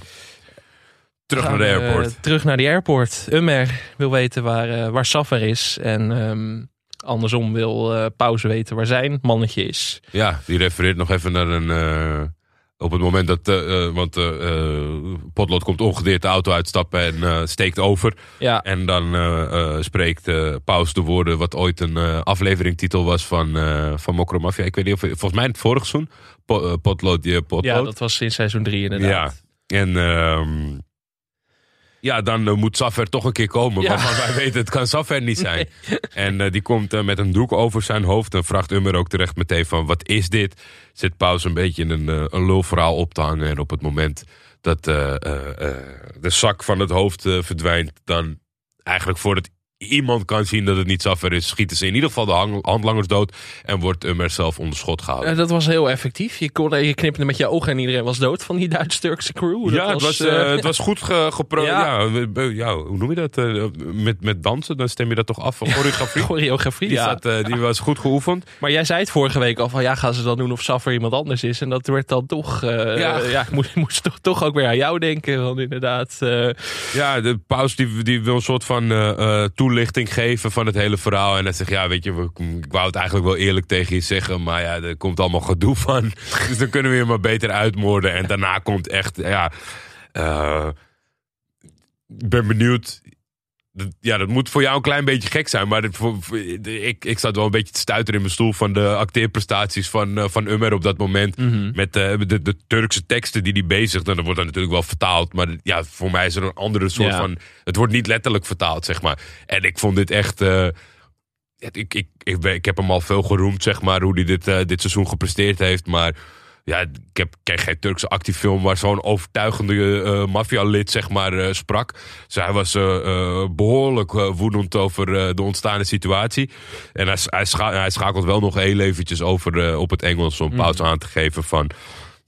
B: Terug
A: Gaan
B: naar de airport.
A: terug naar de airport. Ummer wil weten waar, waar Safar is. En ehm, andersom wil Pauze weten waar zijn mannetje is.
B: Ja, die refereert nog even naar een. Op het moment dat. eh, eh, want eh, Potlood komt ongedeerd de auto uitstappen en steekt over.
A: Ja,
B: En dan spreekt Paus de woorden. wat ooit een afleveringtitel was van, van Mokro Mafia. Ik weet niet of. Volgens mij in het vorige seizoen. Po- Potlood, die Potlood.
A: ja, dat was in seizoen 3 inderdaad.
B: Ja. En. Ja, dan eh, moet Saffer toch een keer komen.
A: Ja.
B: Waarvan wij weten, het kan Saffer niet zijn. En eh, die komt eh, met een doek over zijn hoofd. En vraagt Ummer ook terecht meteen van, wat is dit? Zit Paus een beetje een, een lulverhaal op te hangen. En op het moment dat de zak van het hoofd verdwijnt... dan eigenlijk voordat iemand kan zien dat het niet Saffer is... schieten ze in ieder geval de handlangers dood... en wordt Ummer zelf onder schot gehouden.
A: Eh, dat was heel effectief. Je, kon, je knipte met je ogen en iedereen was dood van die Duits-Turkse crew. Dat
B: ja, het was, eh,
A: eh,
B: het was goed ge, gepro- [laughs]
A: Ja.
B: hoe noem je dat? Met, met dansen, dan stem je dat toch af van choreografie? [laughs]
A: choreografie.
B: Die, zat, die was goed geoefend.
A: Maar jij zei het vorige week al van ja, gaan ze dan doen of Saffer iemand anders is. En dat werd dan toch, [laughs]
B: Ja.
A: ik moest, moest toch, toch ook weer aan jou denken. Want inderdaad,
B: Ja, de paus die, die wil een soort van eh, toelichting geven van het hele verhaal. En hij zegt, ja, weet je, ik wou het eigenlijk wel eerlijk tegen je zeggen. Maar ja, er komt allemaal gedoe van. [laughs] Dus dan kunnen we je maar beter uitmoorden. En daarna komt echt, ja... eh, ik ben benieuwd. Ja, dat moet voor jou een klein beetje gek zijn. Maar dit- voor, voor- ik, ik zat wel een beetje te stuiteren in mijn stoel van de acteerprestaties van, eh, van Ummer op dat moment. Met eh, de, de Turkse teksten die hij bezigt. En dat wordt dan natuurlijk wel vertaald. Maar ja, voor mij is er een andere soort
A: Ja.
B: van. Het wordt niet letterlijk vertaald, zeg maar. En ik vond dit echt. het- ik, ik, ik, ik heb hem al veel geroemd, zeg maar, hoe hij dit, dit seizoen gepresteerd heeft. Maar ja, ik heb ken geen Turkse actiefilm waar zo'n overtuigende maffia-lid, zeg maar, eh, sprak. Dus hij was eh, eh, behoorlijk eh, woedend over de ontstaande situatie. En hij, hij, scha- hij schakelt wel nog heel eventjes over op het Engels om pauze aan te geven van...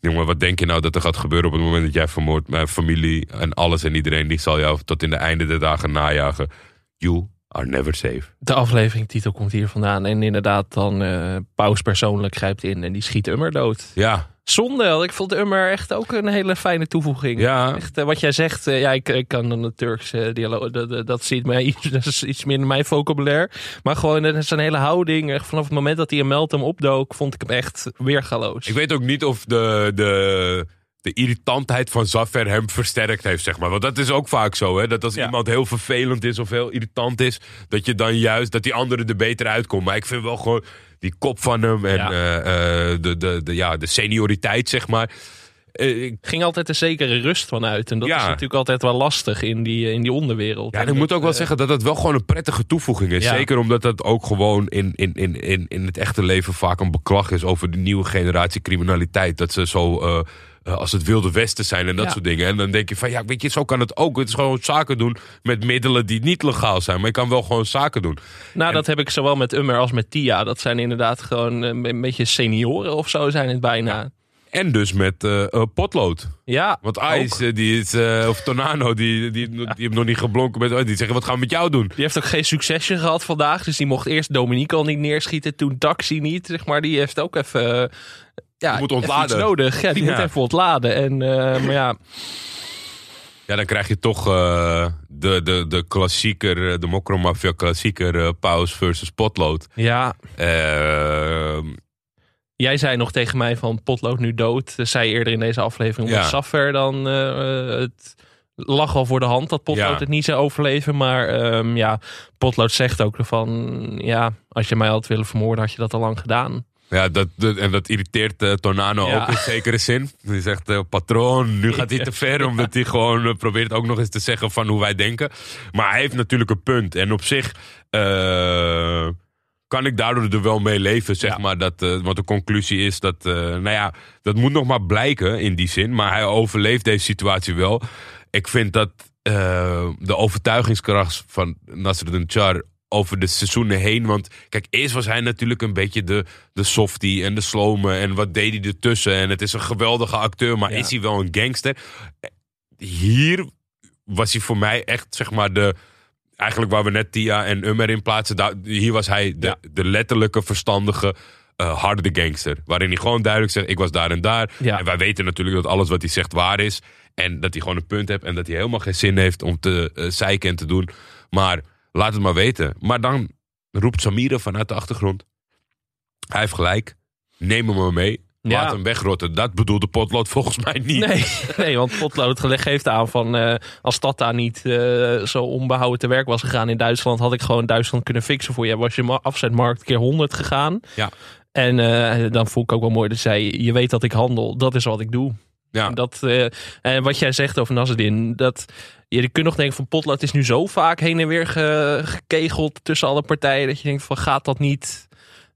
B: Jongen, wat denk je nou dat er gaat gebeuren op het moment dat jij vermoordt? Mijn familie en alles en iedereen, die zal jou tot in de einde der dagen najagen. You are never safe.
A: de afleveringtitel komt hier vandaan. En inderdaad, dan eh Paus persoonlijk grijpt in en die schiet Ummer dood.
B: Ja,
A: Zonde, ik vond Ummer echt ook een hele fijne toevoeging.
B: Ja,
A: Echt, eh, wat jij zegt, eh, ja, ik, ik kan dan de Turkse dialoog, dat, dat, dat ziet mij [laughs] iets, dat is iets minder mijn vocabulaire. Maar gewoon zijn hele houding, echt vanaf het moment dat hij een Meltem opdook, vond ik hem echt weergaloos.
B: ik weet ook niet of de, de, de irritantheid van Zaffer hem versterkt heeft, zeg maar. Want dat is ook vaak zo, hè. Dat als
A: Ja.
B: iemand heel vervelend is of heel irritant is, dat je dan juist, dat die andere er beter uitkomt. Maar ik vind wel gewoon die kop van hem en
A: Ja.
B: eh, eh, de, de, de, ja, de senioriteit, zeg maar. Eh, ik-
A: ging altijd een zekere rust van uit. En dat
B: Ja.
A: is natuurlijk altijd wel lastig in die, in die onderwereld.
B: Ja,
A: En
B: ik moet
A: dat,
B: ook wel
A: eh,
B: zeggen dat het wel gewoon een prettige toevoeging is. Zeker omdat dat ook gewoon in, in, in, in, in het echte leven vaak een beklag is over de nieuwe generatie criminaliteit. Dat ze zo eh, als het wilde westen zijn en dat
A: Ja.
B: soort dingen. En dan denk je van ja, weet je, zo kan het ook. Het is gewoon zaken doen met middelen die niet legaal zijn. Maar je kan wel gewoon zaken doen.
A: Nou,
B: En-
A: dat heb ik zowel met Ummer als met Tia. Dat zijn inderdaad gewoon eh, een beetje senioren of zo zijn het bijna.
B: En dus met eh, potlood.
A: Ja,
B: Want. Ice, die is, of Tornado, die, die, die, [laughs] heeft nog niet geblonken. Met, die zeggen, wat gaan we met jou doen?
A: Die heeft ook geen succesje gehad vandaag. Dus die mocht eerst Dominique al niet neerschieten. Toen Taxi niet. Zeg maar. Die heeft ook even... ja,
B: Die moet ontladen.
A: iets nodig. Ja, die
B: Ja.
A: moet even ontladen. En, eh, maar ja,
B: Ja, dan krijg je toch eh, de, de, de klassieker, eh, de Mokromafia klassieker, eh Paus versus Potlood.
A: ja,
B: Eh,
A: jij zei nog tegen mij van potlood nu dood. Dat zei eerder in deze aflevering.
B: Ja.
A: Saffer dan het lag al voor de hand dat potlood
B: Ja.
A: het niet zou overleven. Maar ehm, ja, potlood zegt ook van... Ja, als je mij had willen vermoorden had je dat al lang gedaan.
B: Ja, dat, dat- en dat irriteert eh, Tornado
A: Ja.
B: ook in zekere zin. Die zegt, eh, patroon, nu gaat hij te ver. Omdat hij gewoon eh, probeert ook nog eens te zeggen van hoe wij denken. Maar hij heeft natuurlijk een punt. En op zich eh, kan ik daardoor er wel mee leven, zeg
A: Ja.
B: maar. Dat, eh, want de conclusie is dat, eh, nou ja, dat moet nog maar blijken in die zin. Maar hij overleeft deze situatie wel. Ik vind dat eh, de overtuigingskracht van Nasruddin Char over de seizoenen heen. Want kijk, eerst was hij natuurlijk een beetje de, de softie en de slome. En wat deed hij ertussen? En het is een geweldige acteur, maar
A: Ja.
B: is hij wel een gangster? Hier was hij voor mij echt, zeg maar, de... Eigenlijk waar we net Tia en Ummer in plaatsen. Daar, hier was hij de,
A: Ja.
B: de letterlijke, verstandige, eh, harde gangster. Waarin hij gewoon duidelijk zegt, ik was daar en daar.
A: Ja.
B: En wij weten natuurlijk dat alles wat hij zegt waar is. En dat hij gewoon een punt heeft. En dat hij helemaal geen zin heeft om te eh, zeiken en te doen. Maar laat het maar weten. Maar dan roept Samira vanuit de achtergrond. Hij heeft gelijk. Neem hem maar mee.
A: Ja.
B: Laat hem wegrotten. Dat bedoelde Potlood volgens mij niet.
A: Nee, [laughs] nee want potlood geeft aan van... eh, als dat daar niet eh, zo onbehouden te werk was gegaan in Duitsland... had ik gewoon Duitsland kunnen fixen voor je. Was je ma- afzetmarkt keer 100 gegaan.
B: Ja.
A: En eh, dan voel ik ook wel mooi dat zij... Je weet dat ik handel, dat is wat ik doe.
B: Ja.
A: Dat, eh, en wat jij zegt over Nasreddin, dat je kunt nog denken van Potlood is nu zo vaak heen en weer ge- gekegeld tussen alle partijen dat je denkt van gaat dat niet?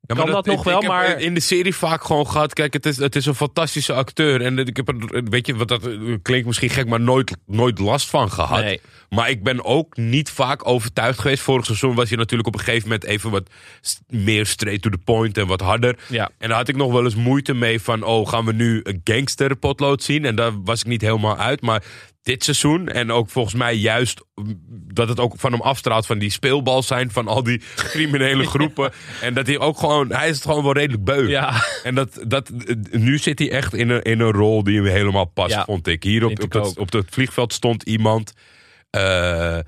B: Ja,
A: kan dat, nog
B: ik-
A: wel,
B: ik
A: maar
B: in de serie vaak gewoon gehad. Kijk, het is, het is een fantastische acteur. En ik heb er, weet je, wat dat eh, klinkt misschien gek, maar nooit, nooit last van gehad.
A: Nee.
B: Maar ik ben ook niet vaak overtuigd geweest. Vorig seizoen was hij natuurlijk op een gegeven moment even wat meer straight to the point en wat harder.
A: Ja.
B: En daar had ik nog wel eens moeite mee van, oh, gaan we nu een gangster potlood zien? En daar was ik niet helemaal uit. Maar dit seizoen, en ook volgens mij juist dat het ook van hem afstraalt van die speelbal zijn van al die criminele [laughs] groepen. En dat hij ook gewoon, hij is het gewoon wel redelijk beu.
A: Ja.
B: En dat, dat, nu zit hij echt in een, in een rol die hem helemaal past,
A: Ja,
B: vond ik. Hier op, op, dat, op dat vliegveld stond iemand eh,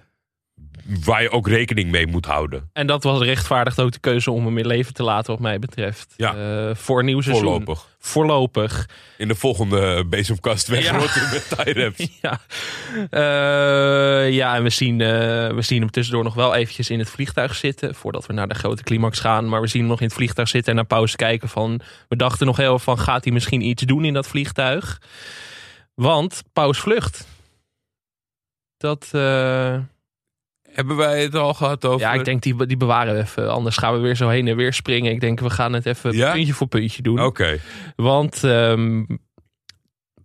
B: waar je ook rekening mee moet houden.
A: En dat was rechtvaardigd ook de keuze om hem in leven te laten, wat mij betreft.
B: Ja.
A: Eh, voor een nieuw seizoen.
B: Voorlopig.
A: Voorlopig.
B: In de volgende bezemkast wegrotten met tie-wraps. [laughs]
A: Ja, Eh, ja en we zien, eh, we zien hem tussendoor nog wel eventjes in het vliegtuig zitten. Voordat we naar de grote climax gaan. Maar we zien hem nog in het vliegtuig zitten en naar pauze kijken van... We dachten nog heel van, gaat hij misschien iets doen in dat vliegtuig? Want Paus vlucht. Dat,
B: Hebben wij het al gehad over...
A: ja, ik denk die, die bewaren we even. Anders gaan we weer zo heen en weer springen. Ik denk, we gaan het even
B: Ja?
A: puntje voor puntje doen.
B: Oké.
A: Want ehm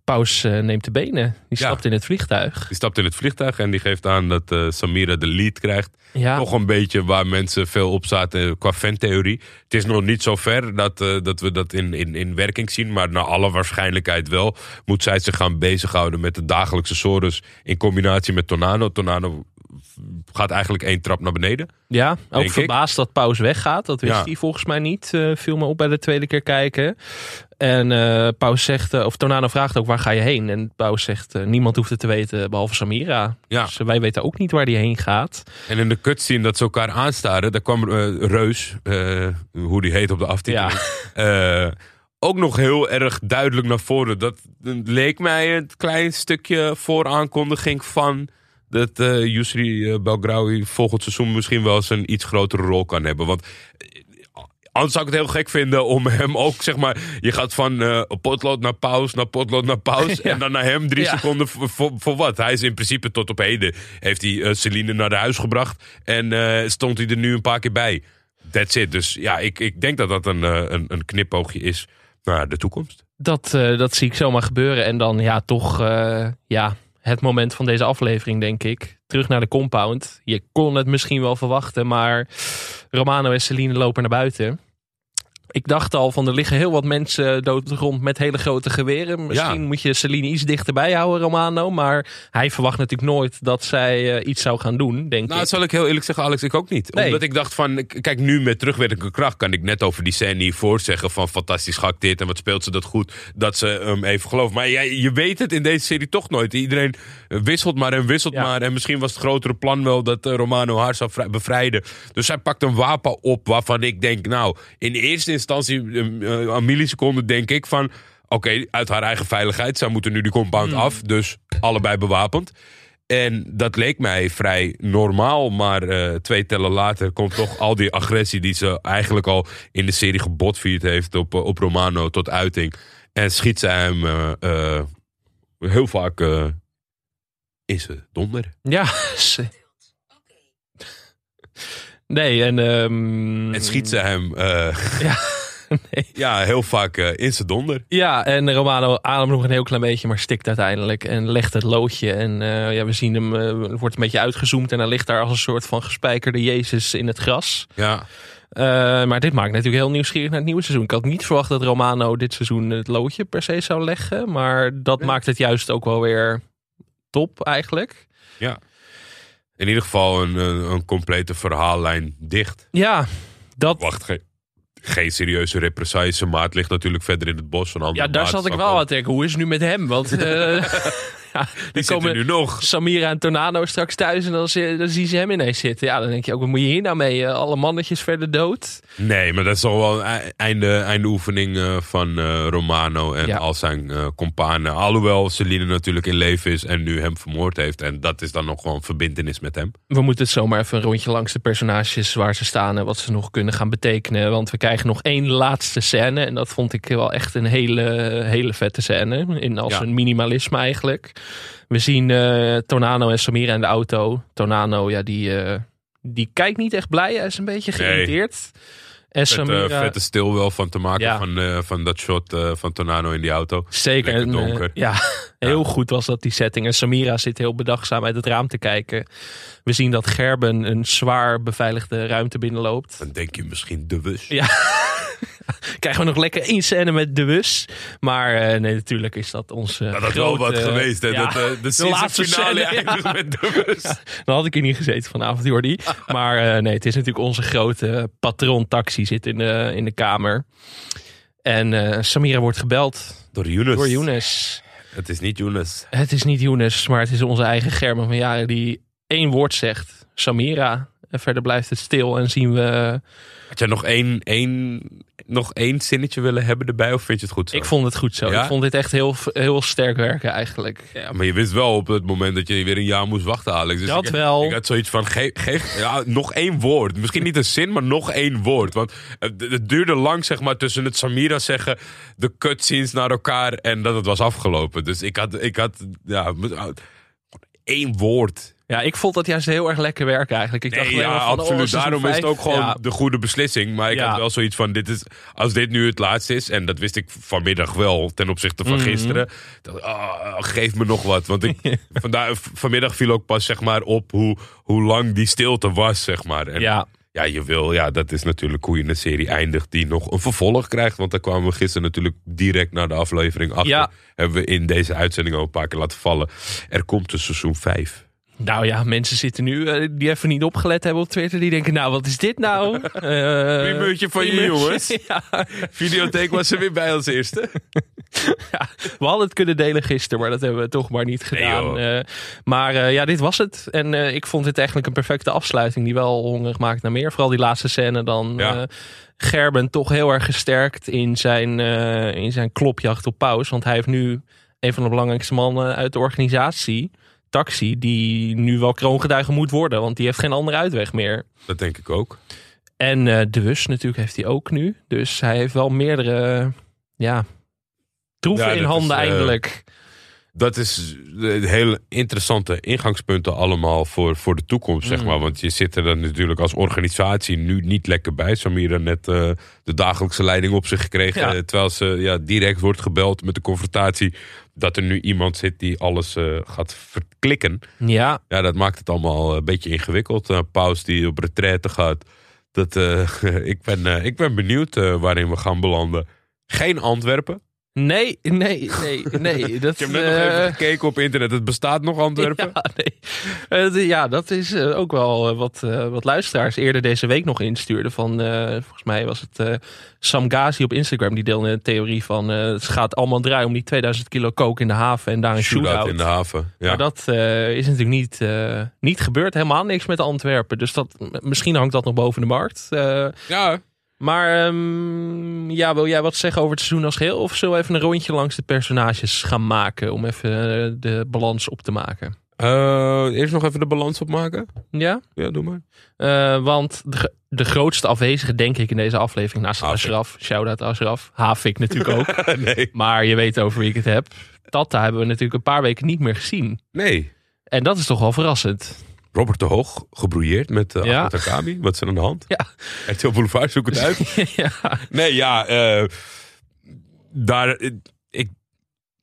A: Paus eh, neemt de benen. Die
B: Ja.
A: stapt in het vliegtuig.
B: Die stapt in het vliegtuig en die geeft aan dat eh, Samira de lead krijgt.
A: Ja.
B: Toch een beetje waar mensen veel op zaten qua fantheorie. Het is nog niet zo ver dat, eh, dat we dat in, in, in werking zien. Maar naar alle waarschijnlijkheid wel moet zij zich gaan bezighouden met de dagelijkse Soros in combinatie met Tornado. Tornado gaat eigenlijk één trap naar beneden.
A: Ja, ook
B: ik.
A: verbaasd dat Paus weggaat. Dat wist
B: Ja.
A: hij volgens mij niet. eh viel me op bij de tweede keer kijken. En eh Paus zegt, eh, of Tornado vraagt ook waar ga je heen? En Paus zegt, niemand hoeft het te weten behalve Samira.
B: Ja.
A: Dus wij weten ook niet waar die heen gaat.
B: En in de cutscene dat ze elkaar aanstaren, daar kwam Reus, hoe die heet op de aftiteling, [laughs] eh, ook nog heel erg duidelijk naar voren. Dat leek mij een klein stukje vooraankondiging van dat eh Yusri eh, Belgraoui volgend seizoen misschien wel eens een iets grotere rol kan hebben. Want eh, Anders zou ik het heel gek vinden om hem ook, zeg maar... Je gaat van potlood naar paus, naar potlood naar paus...
A: Ja. [laughs]
B: en dan naar hem drie
A: Ja.
B: seconden voor, voor, wat? Hij is in principe tot op heden... heeft hij Celine naar de huis gebracht... en stond hij er nu een paar keer bij. That's it. Dus ja, ik, ik denk dat dat een, een, een knipoogje is naar de toekomst.
A: Dat, dat zie ik zomaar gebeuren. En dan ja, toch ja, het moment van deze aflevering, denk ik. Terug naar de compound. Je kon het misschien wel verwachten, maar Romano en Celine lopen naar buiten. Ik dacht al van er liggen heel wat mensen dood rond met hele grote geweren. Misschien
B: Ja.
A: moet je Celine iets dichterbij houden, Romano. Maar hij verwacht natuurlijk nooit dat zij eh, iets zou gaan doen, denk
B: Nou,
A: ik.
B: zal ik heel eerlijk zeggen, Alex, ik ook niet.
A: Nee.
B: Omdat ik dacht van, kijk, nu met terugwerkende kracht kan ik net over die scène hiervoor zeggen van fantastisch geacteerd en wat speelt ze dat goed, dat ze hem even gelooft. Maar jij, je weet het in deze serie toch nooit. Iedereen wisselt maar en wisselt
A: Ja.
B: maar. En misschien was het grotere plan wel dat eh, Romano haar zou vrij- bevrijden. Dus zij pakt een wapen op waarvan ik denk, nou, in eerste instantie, eh, eh, een milliseconde denk ik van... Oké, uit haar eigen veiligheid. Zij moeten nu die compound af. Dus allebei bewapend. En dat leek mij vrij normaal. Maar eh, twee tellen later komt toch al die agressie die ze eigenlijk al in de serie gebotvierd heeft op, eh, op Romano tot uiting. En schiet ze hem heel vaak in zijn donder.
A: Ja, [laughs] Nee, en... ehm,
B: En schiet ze hem eh, [laughs]
A: Ja, nee.
B: ja, heel vaak eh, in zijn donder.
A: Ja, en Romano ademt nog een heel klein beetje, maar stikt uiteindelijk. En legt het loodje. En eh, ja, we zien hem, wordt een beetje uitgezoomd. En hij ligt daar als een soort van gespijkerde Jezus in het gras.
B: Ja,
A: maar dit maakt natuurlijk heel nieuwsgierig naar het nieuwe seizoen. Ik had niet verwacht dat Romano dit seizoen het loodje per se zou leggen. Maar dat maakt het juist ook wel weer top eigenlijk.
B: In ieder geval een, een, een complete verhaallijn dicht.
A: Ja, dat,
B: Wacht, geen, geen serieuze represailles. Maat ligt natuurlijk verder in het bos van andere
A: ja, daar zat ik wel aan te denken. Hoe is het nu met hem? Want [laughs] eh [laughs] ja,
B: Die
A: komen
B: nu nog.
A: Samira en Tornado straks thuis en dan, dan zien ze hem ineens zitten. Ja, dan denk je ook, wat moet je hier nou mee? Eh, alle mannetjes verder dood.
B: Nee, maar dat is toch wel een e- einde, einde oefening eh, van eh, Romano en
A: Ja.
B: al zijn eh companen. Alhoewel Celine natuurlijk in leven is en nu hem vermoord heeft. En dat is dan nog gewoon verbindenis met hem.
A: We moeten het zomaar even een rondje langs de personages waar ze staan en wat ze nog kunnen gaan betekenen. Want we krijgen nog één laatste scène en dat vond ik wel echt een hele, hele vette scène. In, als
B: Ja.
A: een minimalisme eigenlijk. We zien Tornado en Samira in de auto. Tornado, ja, die, eh, die kijkt niet echt blij. Hij is een beetje
B: Nee.
A: geïrriteerd. En
B: Vet, eh,
A: Samira...
B: vette stil wel van te maken
A: Ja.
B: van, eh, van dat shot van Tornado in die auto.
A: Zeker. En,
B: donker.
A: ja, heel goed was dat die setting. En Samira zit heel bedachtzaam uit het raam te kijken. We zien dat Gerben een zwaar beveiligde ruimte binnenloopt.
B: Dan denk je misschien de wus.
A: Ja. [laughs] Krijgen we nog lekker één scène met de Wus. Maar eh, nee, natuurlijk is dat onze
B: Maar dat is wel wat geweest. Hè?
A: ja,
B: dat, eh, de,
A: laatste
B: finale
A: scène, ja.
B: met de wus.
A: Dan had ik hier niet gezeten vanavond, Jordi. [laughs] Maar eh, nee, het is natuurlijk onze grote patron Taxi zit in de, in de kamer. En eh, Samira wordt gebeld
B: Door Younes.
A: door Younes.
B: Het is niet Younes.
A: Het is niet Younes, maar het is onze eigen Gerben van Jaren die één woord zegt. Samira. En verder blijft het stil en zien we...
B: Had jij nog één, één, nog één zinnetje willen hebben erbij? Of vind je het goed zo?
A: Ik vond het goed zo.
B: Ja?
A: Ik vond dit echt heel, heel sterk werken eigenlijk.
B: Ja, maar je wist wel op het moment dat je weer een jaar moest wachten, Alex. Dus
A: Dat
B: ik,
A: wel.
B: Ik had zoiets van, geef, geef ja, nog één woord. Misschien niet een zin, maar nog één woord. Want het, het duurde lang, zeg maar, tussen het Samira zeggen... de cutscenes naar elkaar en dat het was afgelopen. Dus ik had, ik had ja, moet- één woord.
A: Ja, ik vond dat juist heel erg lekker werken eigenlijk. Ik dacht
B: Nee, ja,
A: van, oh,
B: absoluut.
A: seizoen
B: Daarom is het ook gewoon
A: Ja,
B: de goede beslissing. Maar ik
A: Ja.
B: had wel zoiets van, dit is, als dit nu het laatste is... en dat wist ik vanmiddag wel ten opzichte van
A: Mhm.
B: gisteren... ah, geef me nog wat. Want ik, [laughs] vandaar, vanmiddag viel ook pas zeg maar, op hoe, hoe lang die stilte was. Zeg maar. En,
A: ja,
B: ja, je wil, ja, dat is natuurlijk hoe je een serie eindigt die nog een vervolg krijgt. Want daar kwamen we gisteren natuurlijk direct na de aflevering achter. Hebben we in deze uitzending al een paar keer laten vallen. Er komt een seizoen 5.
A: Nou ja, mensen zitten nu eh, die even niet opgelet hebben op Twitter. Die denken, nou, wat is dit nou? Uh, [laughs]
B: Primeurtje van je jongens. [laughs]
A: ja.
B: Videotheek was er weer bij als eerste. [laughs]
A: ja, we hadden het kunnen delen gisteren, maar dat hebben we toch maar niet gedaan. Eh, maar eh, ja, dit was het. En eh, ik vond dit eigenlijk een perfecte afsluiting die wel hongerig maakt naar meer. Vooral die laatste scène dan.
B: Ja.
A: eh, Gerben toch heel erg gesterkt in zijn, eh, in zijn klopjacht op Paus. Want hij heeft nu een van de belangrijkste mannen uit de organisatie, Taxi, die nu wel kroongeduige moet worden. Want die heeft geen andere uitweg meer.
B: Dat denk ik ook.
A: En eh de Wus natuurlijk heeft hij ook nu. Dus hij heeft wel meerdere ja, troeven
B: Ja,
A: in handen
B: is, eh,
A: eindelijk.
B: Dat is eh, hele interessante ingangspunten allemaal voor, voor de toekomst, zeg
A: Mm.
B: maar. Want je zit er dan natuurlijk als organisatie nu niet lekker bij. Samira net eh, de dagelijkse leiding op zich gekregen.
A: Ja.
B: eh, Terwijl ze ja, direct wordt gebeld met de confrontatie dat er nu iemand zit die alles gaat verklikken.
A: Ja,
B: Ja, dat maakt het allemaal een beetje ingewikkeld. Een paus die op retraite gaat. Dat, [laughs] ik, ben, ik ben benieuwd waarin we gaan belanden. Geen Antwerpen.
A: Nee, nee, nee, nee. [laughs] Dat,
B: Ik heb net nog
A: eh,
B: even gekeken op internet. Het bestaat nog Antwerpen.
A: Ja, nee. Eh, ja, dat is eh, ook wel eh, wat, eh, wat luisteraars eerder deze week nog instuurden. Van, eh, volgens mij was het eh, Sam Ghazi op Instagram. Die deelde een theorie van eh, het gaat allemaal draaien om die 2000 kilo coke in de haven en daar een
B: Shootout
A: shootout.
B: in de haven. Ja.
A: Maar dat eh, is natuurlijk niet, eh, niet gebeurd. Helemaal niks met Antwerpen. Dus dat, misschien hangt dat nog boven de markt. Eh,
B: ja,
A: maar ehm, ja, wil jij wat zeggen over het seizoen als geheel? Of zullen we even een rondje langs de personages gaan maken? Om even eh, de balans op te maken.
B: Eh, eerst nog even de balans opmaken.
A: Ja?
B: Ja, doe maar.
A: Eh, want de, de grootste afwezige, denk ik, in deze aflevering, naast
B: Havik.
A: Ashraf, shout-out Ashraf, Havik natuurlijk ook, [laughs]
B: nee.
A: maar je weet over wie ik het heb. Tata hebben we natuurlijk een paar weken niet meer gezien.
B: Nee.
A: En dat is toch wel verrassend.
B: Robert de Hoog, gebrouilleerd met uh,
A: Ja.
B: Ahmed Akabi. Wat is er aan de hand?
A: Ja.
B: RTL Boulevard, zoek het uit. [laughs]
A: ja.
B: Nee, ja. eh, daar, eh, ik,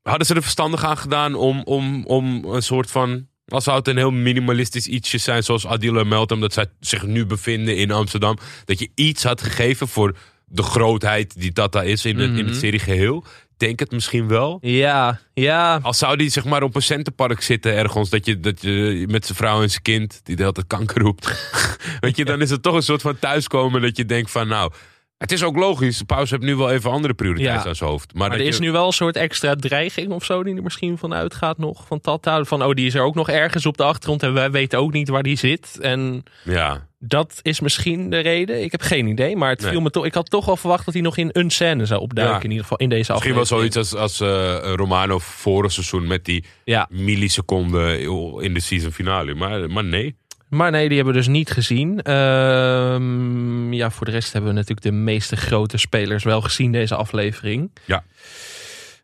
B: hadden ze er verstandig aan gedaan om, om, om een soort van... Als zou het een heel minimalistisch ietsje zijn, zoals Adila meldt, omdat zij zich nu bevinden in Amsterdam. Dat je iets had gegeven voor de grootheid die Tata is in, het, in
A: Mhm.
B: het serie geheel. Denk het misschien wel.
A: Ja, ja.
B: Als zou die zeg maar op een centenpark zitten ergens, dat je, dat je met zijn vrouw en zijn kind, die de hele tijd kanker roept. [laughs] Weet je, dan is het toch een soort van thuiskomen dat je denkt van nou, het is ook logisch, de paus heeft nu wel even andere prioriteiten
A: Ja.
B: aan zijn hoofd. Maar,
A: er is
B: je-
A: nu wel een soort extra dreiging of zo die er misschien van uitgaat nog. Van Tata. Van oh, die is er ook nog ergens op de achtergrond en wij weten ook niet waar die zit. En
B: Ja,
A: dat is misschien de reden. Ik heb geen idee. Maar het
B: Nee.
A: viel me toch. Ik had toch wel verwacht dat hij nog in een scène zou opduiken.
B: Ja.
A: In ieder geval in deze
B: misschien wel
A: aflevering.
B: zoiets als, als eh, Romano vorig seizoen met die
A: Ja,
B: milliseconden in de season finale. Maar, maar nee.
A: Maar nee, die hebben we dus niet gezien. Ehm, ja, voor de rest hebben we natuurlijk de meeste grote spelers wel gezien deze aflevering.
B: Ja.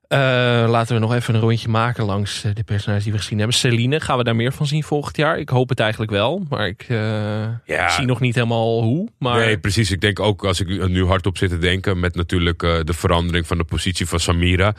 A: Eh, laten we nog even een rondje maken langs eh, de personages die we gezien hebben. Celine, gaan we daar meer van zien volgend jaar? Ik hoop het eigenlijk wel, maar ik eh,
B: Ja.
A: zie nog niet helemaal hoe. Maar
B: Nee, precies. Ik denk ook, als ik nu- hardop zit te denken, met natuurlijk de verandering van de positie van Samira.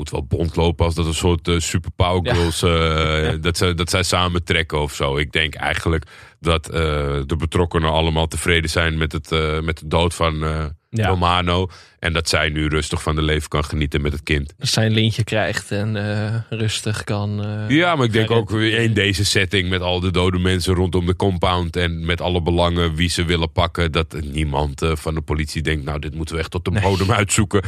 B: Moet wel bond lopen als dat een soort eh, super power
A: Ja.
B: girls, eh, [laughs] dat, ze, dat zij samen trekken of zo. Ik denk eigenlijk dat eh, de betrokkenen allemaal tevreden zijn met, het, met de dood van
A: Ja.
B: Romano. En dat zij nu rustig van de leven kan genieten met het kind.
A: zijn lintje krijgt en eh, rustig kan. eh,
B: Ja, maar ik denk ook in deze setting met al de dode mensen rondom de compound en met alle belangen wie ze willen pakken, dat niemand eh, van de politie denkt, nou dit moeten we echt tot de bodem uitzoeken.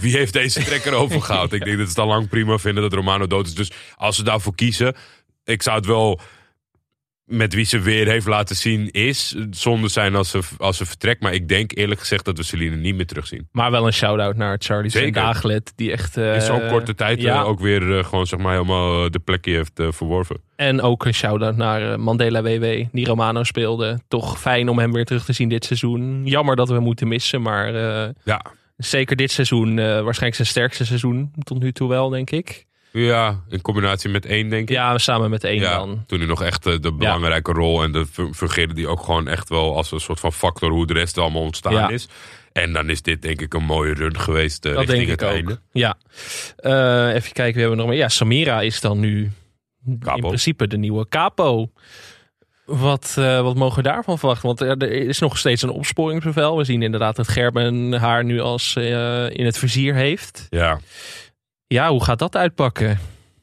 B: Wie heeft deze trekker [laughs] overgehaald? ik denk dat ze het al lang prima vinden dat Romano dood is. Dus als ze daarvoor kiezen, ik zou het wel met wie ze weer heeft laten zien is, zonder zijn als ze, als ze vertrekt. Maar ik denk eerlijk gezegd dat we Celine niet meer terugzien.
A: Maar wel een shout-out naar Charlie
B: Zeker.
A: Dagelet. Die echt. eh,
B: In zo'n korte tijd
A: ja.
B: eh, ook weer eh, gewoon zeg maar helemaal de plekje heeft verworven.
A: En ook een shout-out naar Mandela WW, die Romano speelde. Toch fijn om hem weer terug te zien dit seizoen. Jammer dat we hem moeten missen, maar
B: Ja,
A: zeker dit seizoen waarschijnlijk zijn sterkste seizoen tot nu toe wel, denk ik.
B: Ja, in combinatie met één, denk ik.
A: Ja, samen met één
B: Ja,
A: dan.
B: toen hij nog echt eh, de belangrijke rol en de fungeerde die ook gewoon echt wel als een soort van factor hoe de rest allemaal ontstaan
A: Ja.
B: is. En dan is dit denk ik een mooie run geweest eh,
A: Dat
B: richting
A: denk ik
B: het
A: ook.
B: einde.
A: Ja. Eh, even kijken, we hebben nog meer. Ja, Samira is dan nu in principe de nieuwe capo. Wat, wat mogen we daarvan verwachten? Want er, is nog steeds een opsporingsbevel. We zien inderdaad dat Gerben haar nu als in het vizier heeft.
B: Ja.
A: Ja, hoe gaat dat uitpakken?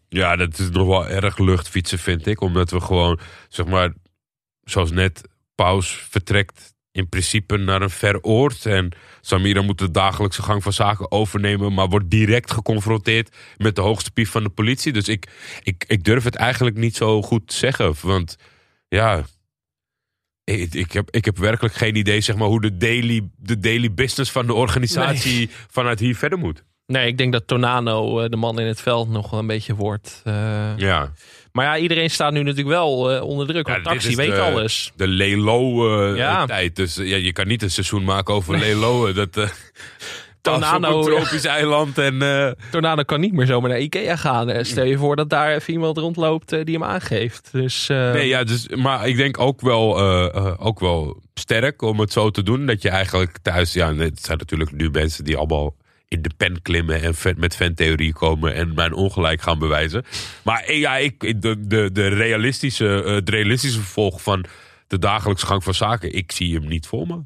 B: Ja, dat is nog wel erg luchtfietsen, vind ik. Omdat we gewoon, zeg maar, zoals net, Paus vertrekt in principe naar een ver oord. En Samira moet de dagelijkse gang van zaken overnemen, maar wordt direct geconfronteerd met de hoogste pief van de politie. Dus ik, ik, ik durf het eigenlijk niet zo goed zeggen. Want ja, ik, ik, heb, ik heb werkelijk geen idee zeg maar, hoe de daily, de daily business van de organisatie vanuit hier verder moet.
A: Nee, ik denk dat Tonano eh, de man in het veld nog wel een beetje wordt. eh.
B: Ja,
A: Maar ja, iedereen staat nu natuurlijk wel eh, onder druk. Want
B: Ja,
A: Taxi weet
B: de-
A: alles.
B: de Lelo-tijd.
A: Ja.
B: dus ja, je kan niet een seizoen maken over Lelo. Dat, [laughs]
A: Tonano,
B: op een
A: ja.
B: tropisch eiland. En, eh,
A: Tornado kan niet meer zomaar naar Ikea gaan. Stel je voor dat daar even iemand rondloopt die hem aangeeft. Dus
B: nee, ja, dus, maar ik denk ook wel, ook wel sterk om het zo te doen. Dat je eigenlijk thuis... Ja, het zijn natuurlijk nu mensen die allemaal in de pen klimmen... en met fantheorie komen en mijn ongelijk gaan bewijzen. Maar eh, ja, ik, de, de, de, realistische, eh, het realistische vervolg van de dagelijkse gang van zaken... ik zie hem niet voor me.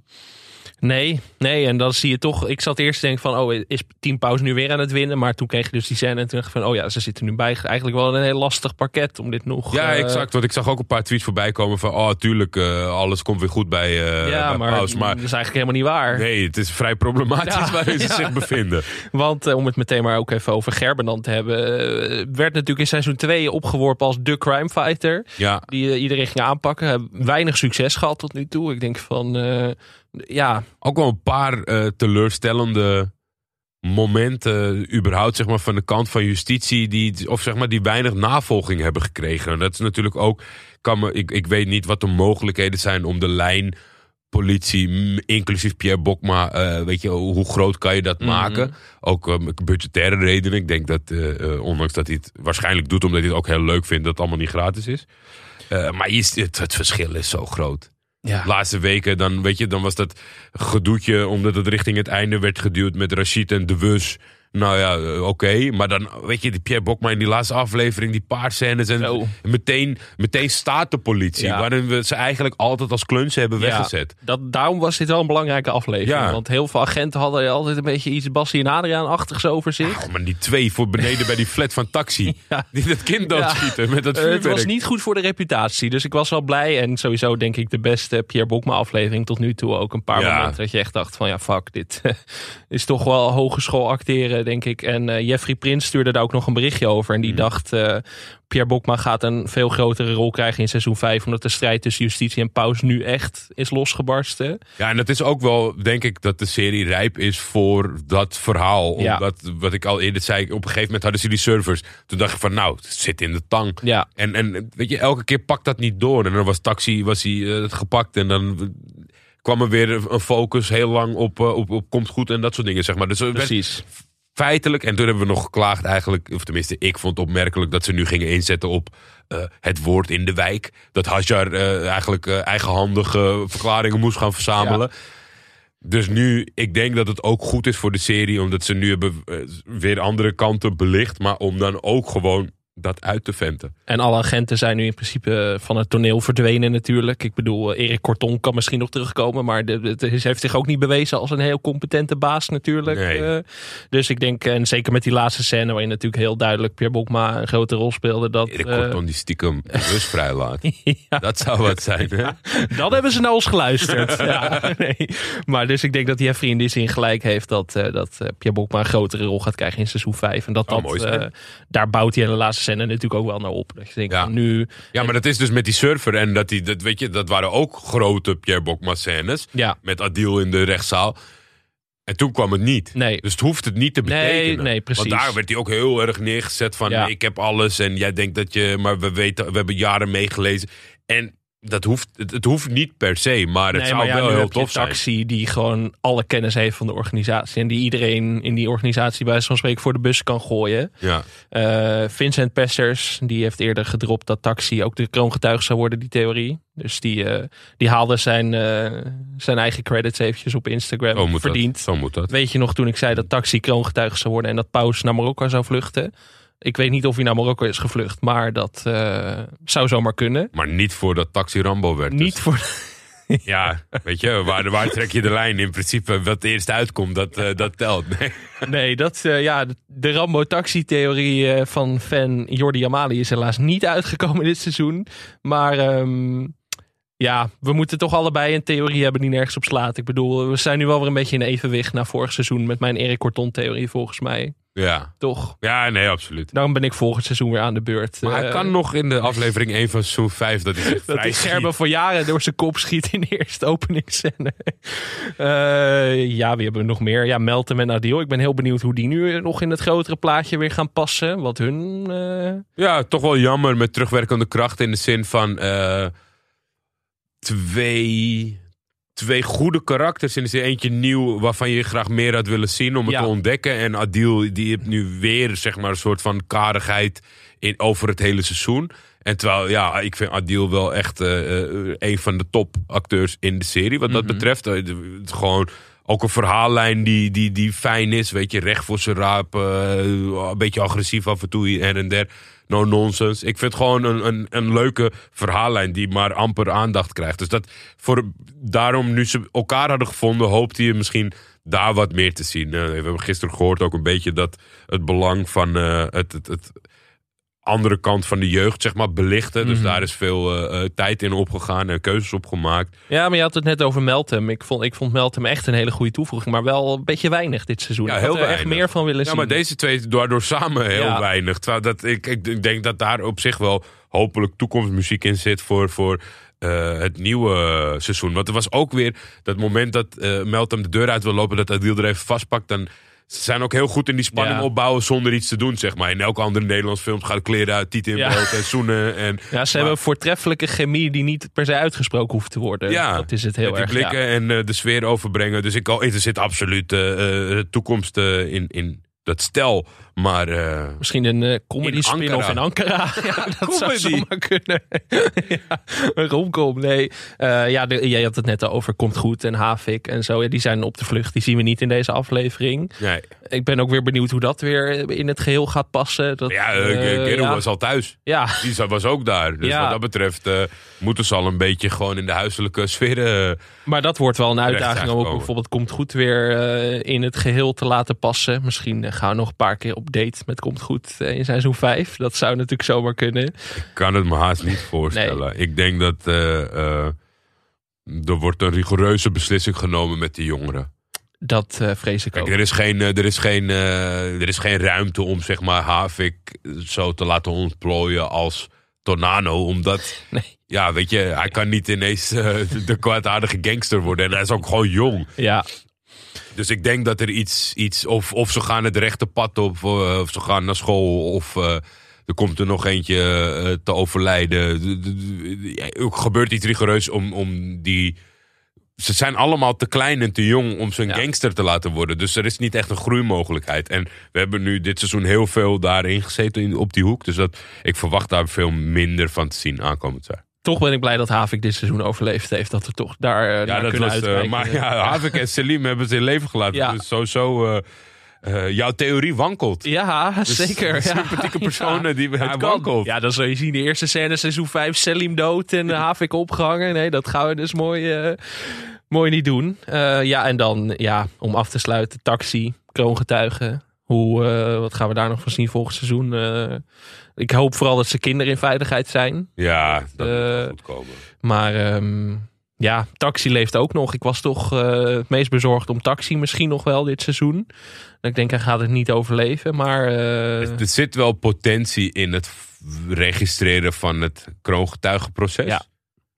A: Nee, nee, en dan zie je toch. Ik zat eerst te denken van, oh, is Team Pauze nu weer aan het winnen? Maar toen kreeg je dus die scène en toen dacht ik van, oh ja, ze zitten nu bij. Eigenlijk wel een heel lastig parket om dit nog.
B: Ja,
A: eh,
B: exact. Want ik zag ook een paar tweets voorbij komen van... oh, tuurlijk, eh, alles komt weer goed bij, eh
A: Ja,
B: bij
A: maar, dat is eigenlijk helemaal niet waar.
B: nee, het is vrij problematisch
A: Ja, [laughs]
B: waarin ze zich bevinden.
A: Want om het meteen maar ook even over Gerben te hebben. werd natuurlijk in seizoen 2 opgeworpen als de crime fighter.
B: Ja,
A: Die iedereen ging aanpakken. Weinig succes gehad tot nu toe. Ik denk van, ja,
B: ook wel een paar eh, teleurstellende momenten überhaupt zeg maar, van de kant van justitie die, of zeg maar, die weinig navolging hebben gekregen. En dat is natuurlijk ook, kan me, ik, ik weet niet wat de mogelijkheden zijn om de lijn politie, inclusief Pierre Bokma, eh, weet je, hoe groot kan je dat
A: Mhm.
B: maken? Ook eh, budgettaire redenen. Ik denk dat, eh, eh, ondanks dat hij het waarschijnlijk doet omdat hij het ook heel leuk vindt, dat het allemaal niet gratis is. Eh, maar het, het verschil is zo groot laatste weken, dan, weet je, dan was dat gedoetje omdat het richting het einde werd geduwd met Rashid en De Wus. Nou ja, eh, oké. Maar dan, weet je, die Pierre Bokma in die laatste aflevering, die paar scènes. En
A: Zo.
B: meteen, meteen staat de politie.
A: Ja.
B: Waarin we ze eigenlijk altijd als kluns hebben
A: Ja,
B: weggezet.
A: dat, daarom was dit wel een belangrijke aflevering.
B: Ja.
A: Want heel veel agenten hadden altijd een beetje iets Bassie en Adriaan-achtigs over zich.
B: Maar die twee voor beneden bij die [laughs] flat van taxi. Die dat kind doodschieten met dat vuurwerk.
A: het was niet goed voor de reputatie. Dus ik was wel blij. En sowieso denk ik de beste Pierre Bokma aflevering tot nu toe. Ook een paar momenten dat je echt dacht van ja fuck, dit [laughs] is toch wel hogeschool acteren denk ik. En eh, Jeffrey Prins stuurde daar ook nog een berichtje over. En die
B: Mhm.
A: dacht eh, Pierre Bokma gaat een veel grotere rol krijgen in seizoen 5. Omdat de strijd tussen justitie en paus nu echt is losgebarsten.
B: Ja, en dat is ook wel, denk ik, dat de serie rijp is voor dat verhaal.
A: Ja.
B: Omdat, wat ik al eerder zei, op een gegeven moment hadden ze die servers. Toen dacht ik van, nou, het zit in de tang.
A: Ja,
B: En, en weet je, elke keer pakt dat niet door. En dan was taxi was hij, eh, gepakt. En dan kwam er weer een focus heel lang op, eh, op, op komt goed en dat soort dingen, zeg maar. Dus werd
A: precies.
B: Feitelijk, en toen hebben we nog geklaagd eigenlijk, of tenminste ik vond het opmerkelijk dat ze nu gingen inzetten op eh, het woord in de wijk. Dat Hajar eh, eigenlijk eh, eigenhandige verklaringen moest gaan verzamelen. Dus nu, ik denk dat het ook goed is voor de serie, omdat ze nu hebben weer andere kanten belicht, maar om dan ook gewoon dat uit te venten.
A: En alle agenten zijn nu in principe van het toneel verdwenen natuurlijk. Ik bedoel, eh, Erik Korton kan misschien nog terugkomen. Maar de, het heeft zich ook niet bewezen als een heel competente baas natuurlijk.
B: Nee.
A: Eh, dus ik denk, en zeker met die laatste scène... waarin natuurlijk heel duidelijk Pierre Bokma een grote rol speelde. Dat,
B: Erik
A: eh,
B: Korton die stiekem [laughs] de rust vrijlaat.
A: ja,
B: Dat zou wat zijn, hè?
A: dan hebben ze naar ons geluisterd. ja, [laughs] nee. Maar dus ik denk dat Jeffrey in die zin gelijk heeft... dat, eh, dat eh, Pierre Bokma een grotere rol gaat krijgen in seizoen 5. En dat
B: Zou
A: dat,
B: mooi
A: eh, daar bouwt die hele laatste scène natuurlijk ook wel naar op. Dat je denkt,
B: Ja.
A: van nu...
B: Ja, maar dat is dus met die surfer. En dat, die, dat, weet je, dat waren ook grote Pierre Bokma scènes.
A: Ja,
B: Met Adil in de rechtszaal. En toen kwam het niet.
A: nee.
B: Dus het hoeft het niet te
A: Nee,
B: betekenen.
A: nee, precies.
B: Want daar werd hij ook heel erg neergezet van...
A: Ja.
B: ik heb alles en jij denkt dat je... Maar we, weten, we hebben jaren meegelezen. En dat hoeft, het, het hoeft niet per se. Maar het
A: Nee,
B: zou
A: maar ja,
B: wel heel tof zijn.
A: taxi die gewoon alle kennis heeft van de organisatie. En die iedereen in die organisatie bij zo'n spreken voor de bus kan gooien.
B: Ja.
A: Eh, Vincent Pesters, die heeft eerder gedropt dat taxi ook de kroongetuige zou worden, die theorie. Dus die, eh, die haalde zijn, eh, zijn eigen credits eventjes op Instagram
B: Zo moet
A: verdiend.
B: dat. Zo moet dat.
A: Weet je nog toen ik zei dat taxi kroongetuige zou worden en dat Paus naar Marokko zou vluchten? Ik weet niet of hij naar Marokko is gevlucht, maar dat eh, zou zomaar kunnen.
B: Maar niet voordat Taxi Rambo werd. dus.
A: Niet voor. [laughs]
B: ja, weet je, waar, waar trek je de lijn? In principe, wat eerst uitkomt, dat, eh, dat telt. [laughs] Nee.
A: Nee, dat, eh, ja, de Rambo-taxi-theorie van fan Jordi Amali is helaas niet uitgekomen dit seizoen. Maar ehm, ja, we moeten toch allebei een theorie hebben die nergens op slaat. Ik bedoel, we zijn nu wel weer een beetje in evenwicht na vorig seizoen met mijn Erik Corton-theorie volgens mij.
B: Ja.
A: Toch?
B: ja, nee, absoluut.
A: Daarom ben ik volgend seizoen weer aan de beurt.
B: Maar hij
A: Eh,
B: kan nog in de aflevering 1 van seizoen 5 dat hij [laughs]
A: Dat
B: schiet.
A: Gerben voor jaren door zijn kop schiet in de eerste openingsscène. [laughs] Eh, ja, wie hebben we nog meer? Ja, Meltem en Adil. Ik ben heel benieuwd hoe die nu nog in het grotere plaatje weer gaan passen. Wat hun... eh,
B: Ja, toch wel jammer met terugwerkende kracht in de zin van twee, twee goede karakters. In de zin eentje nieuw waarvan je graag meer had willen zien om het
A: Ja.
B: te ontdekken. En Adil die heeft nu weer zeg maar een soort van karigheid in, over het hele seizoen. En terwijl, ja, ik vind Adil wel echt eh, eh, een van de topacteurs in de serie. Wat dat
A: Mhm.
B: betreft. Eh, gewoon ook een verhaallijn die, die, die fijn is. Weet je, recht voor zijn raap. een beetje agressief af en toe her en der. No nonsense. Ik vind gewoon een, een, een leuke verhaallijn die maar amper aandacht krijgt. Dus dat voor, daarom, nu ze elkaar hadden gevonden, hoopte je misschien daar wat meer te zien. Eh, we hebben gisteren gehoord ook een beetje dat het belang van eh, het, het, het andere kant van de jeugd, zeg maar, belichten. Dus
A: Mhm.
B: daar is veel eh, eh, tijd in opgegaan en keuzes op gemaakt.
A: Ja, maar je had het net over Meltem. Ik vond, ik vond Meltem echt een hele goede toevoeging. Maar wel een beetje weinig dit seizoen.
B: Ja,
A: ik
B: heel
A: had er echt
B: weinig.
A: meer van willen
B: Ja,
A: zien.
B: maar deze twee daardoor samen heel
A: Ja.
B: weinig. Terwijl dat, ik, ik, denk dat daar op zich wel hopelijk toekomstmuziek in zit voor, voor eh, het nieuwe seizoen. Want er was ook weer dat moment dat eh Meltem de deur uit wil lopen, dat Adil er even vastpakt. Dan ze zijn ook heel goed in die spanning
A: Ja.
B: opbouwen zonder iets te doen, zeg maar. In elke andere Nederlands film gaat kleren uit, tieten in
A: Ja.
B: brood en zoenen. En,
A: ja, ze hebben een voortreffelijke chemie die niet per se uitgesproken hoeft te worden.
B: Ja,
A: dat is het heel
B: met die
A: erg.
B: blikken
A: ja.
B: en eh, de sfeer overbrengen. Dus ik, er zit absoluut eh, eh, toekomst in, in dat stel. Maar eh,
A: Misschien een eh, comedy
B: In
A: spin-off in Ankara. [laughs] Ja, dat zou
B: Comedy.
A: zomaar kunnen. [laughs] ja, een romcom, nee. Eh, ja, de, jij had het net over Komt Goed en Havik en zo. Ja, die zijn op de vlucht. Die zien we niet in deze aflevering.
B: nee.
A: Ik ben ook weer benieuwd hoe dat weer in het geheel gaat passen. Dat,
B: Ja,
A: ja.
B: was al thuis.
A: Ja,
B: Die was ook daar. Dus
A: Ja.
B: wat dat betreft moeten ze al een beetje gewoon in de huiselijke sfeer.
A: Maar dat wordt wel een uitdaging om ook bijvoorbeeld Komt Goed weer eh, in het geheel te laten passen. Misschien eh, gaan we nog een paar keer op date met Komt Goed eh, in seizoen 5. Dat zou natuurlijk zomaar kunnen.
B: ik kan het me haast niet voorstellen. Ik denk dat er wordt een rigoureuze beslissing genomen met die jongeren.
A: Dat vrees ik
B: Kijk,
A: ook.
B: er is, geen, er, is geen, er is geen ruimte om zeg maar Havik zo te laten ontplooien als Tornado. Omdat, [laughs]
A: Nee.
B: ja, weet je, hij kan niet ineens eh, de kwaadaardige gangster worden. En hij is ook gewoon jong.
A: Ja,
B: Dus ik denk dat er iets, iets of, of ze gaan het rechte pad op, eh, of ze gaan naar school, of eh, er komt er nog eentje te overlijden. Er gebeurt iets rigoureus om, om die. Ze zijn allemaal te klein en te jong om ze een
A: Ja.
B: gangster te laten worden. Dus er is niet echt een groeimogelijkheid. En we hebben nu dit seizoen heel veel daarin gezeten in, op die hoek. Dus dat, ik verwacht daar veel minder van te zien aankomend jaar.
A: toch ben ik blij dat Havik dit seizoen overleefd heeft. Dat we toch daar eh,
B: Ja,
A: naar
B: dat
A: kunnen
B: was. eh,
A: uitwijken.
B: maar ja, Havik en Selim hebben ze in leven gelaten.
A: Ja.
B: Dus sowieso. eh, eh, jouw theorie wankelt.
A: Ja,
B: Dus
A: zeker. Ja.
B: Sympathieke personen die
A: Ja,
B: het
A: kan.
B: wankelt.
A: Ja, dan zul je zien. De eerste scène, seizoen 5, Selim dood en Havik opgehangen. Nee, dat gaan we dus mooi, eh, mooi niet doen. Eh, ja, en dan, ja, om af te sluiten, taxi, kroongetuigen. Hoe, eh, wat gaan we daar nog van zien volgend seizoen? Eh, ik hoop vooral dat ze kinderen in veiligheid zijn.
B: Ja, dat moet
A: Eh,
B: goed komen.
A: Maar ehm, ja, Taxi leeft ook nog. Ik was toch eh, het meest bezorgd om Taxi misschien nog wel dit seizoen. Ik denk hij gaat het niet overleven, maar... eh,
B: Er zit wel potentie in het registreren van het kroongetuigenproces.
A: Ja.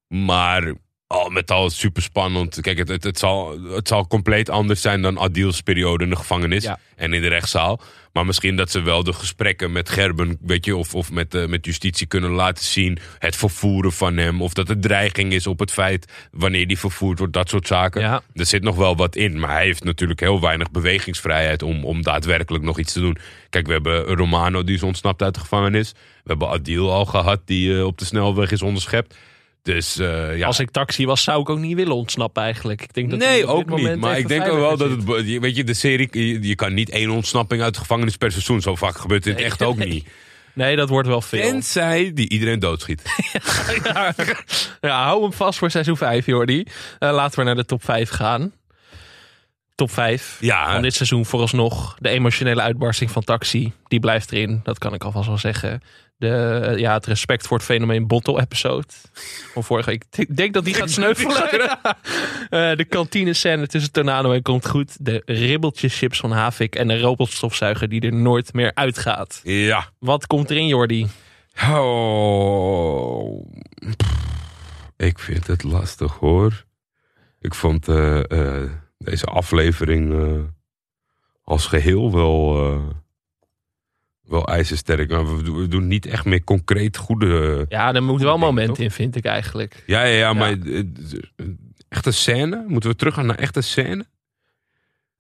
B: Maar al met al super spannend. Kijk, het, het, het, zal, het zal compleet anders zijn dan Adil's periode in de gevangenis
A: Ja.
B: en in de rechtszaal. Maar misschien dat ze wel de gesprekken met Gerben, weet je, of, of met, eh, met justitie kunnen laten zien. Het vervoeren van hem. Of dat er dreiging is op het feit wanneer die vervoerd wordt. Dat soort zaken.
A: Ja.
B: Er zit nog wel wat in. Maar hij heeft natuurlijk heel weinig bewegingsvrijheid om, om daadwerkelijk nog iets te doen. Kijk, we hebben Romano die is ontsnapt uit de gevangenis. We hebben Adil al gehad die eh, op de snelweg is onderschept. Dus eh, ja.
A: Als ik taxi was, zou ik ook niet willen ontsnappen eigenlijk. Ik denk dat
B: Nee, ook niet. Maar ik denk ook wel dat het. Weet je, de serie. Je, je kan niet één ontsnapping uit de gevangenis per seizoen. Zo vaak gebeurt het
A: Nee.
B: echt ook niet. [laughs]
A: Nee, dat wordt wel veel.
B: Tenzij die iedereen doodschiet. [laughs]
A: ja, ja, hou hem vast voor seizoen 5, Jordi. Uh, laten we naar de top 5 gaan. Top 5
B: Ja.
A: van dit seizoen vooralsnog. De emotionele uitbarsting van Taxi, die blijft erin. Dat kan ik alvast wel zeggen. De, ja, het respect voor het fenomeen bottle episode. Van vorige week. Ik denk dat die gaat [laughs] sneuvelen. [laughs] Eh, de kantine scène tussen Tornado en Komt Goed. De ribbeltjes chips van Havik. En de robotstofzuiger die er nooit meer uitgaat.
B: Ja.
A: Wat komt erin, Jordi?
B: Oh. Ik vind het lastig hoor. Ik vond eh, eh, deze aflevering als geheel wel, wel ijzersterk. Maar we, doen- we doen niet echt meer concreet goede.
A: Ja, er moet wel moment in, vind ik eigenlijk.
B: Ja, ja, ja, maar eh, echte scène? Moeten we teruggaan naar echte scène?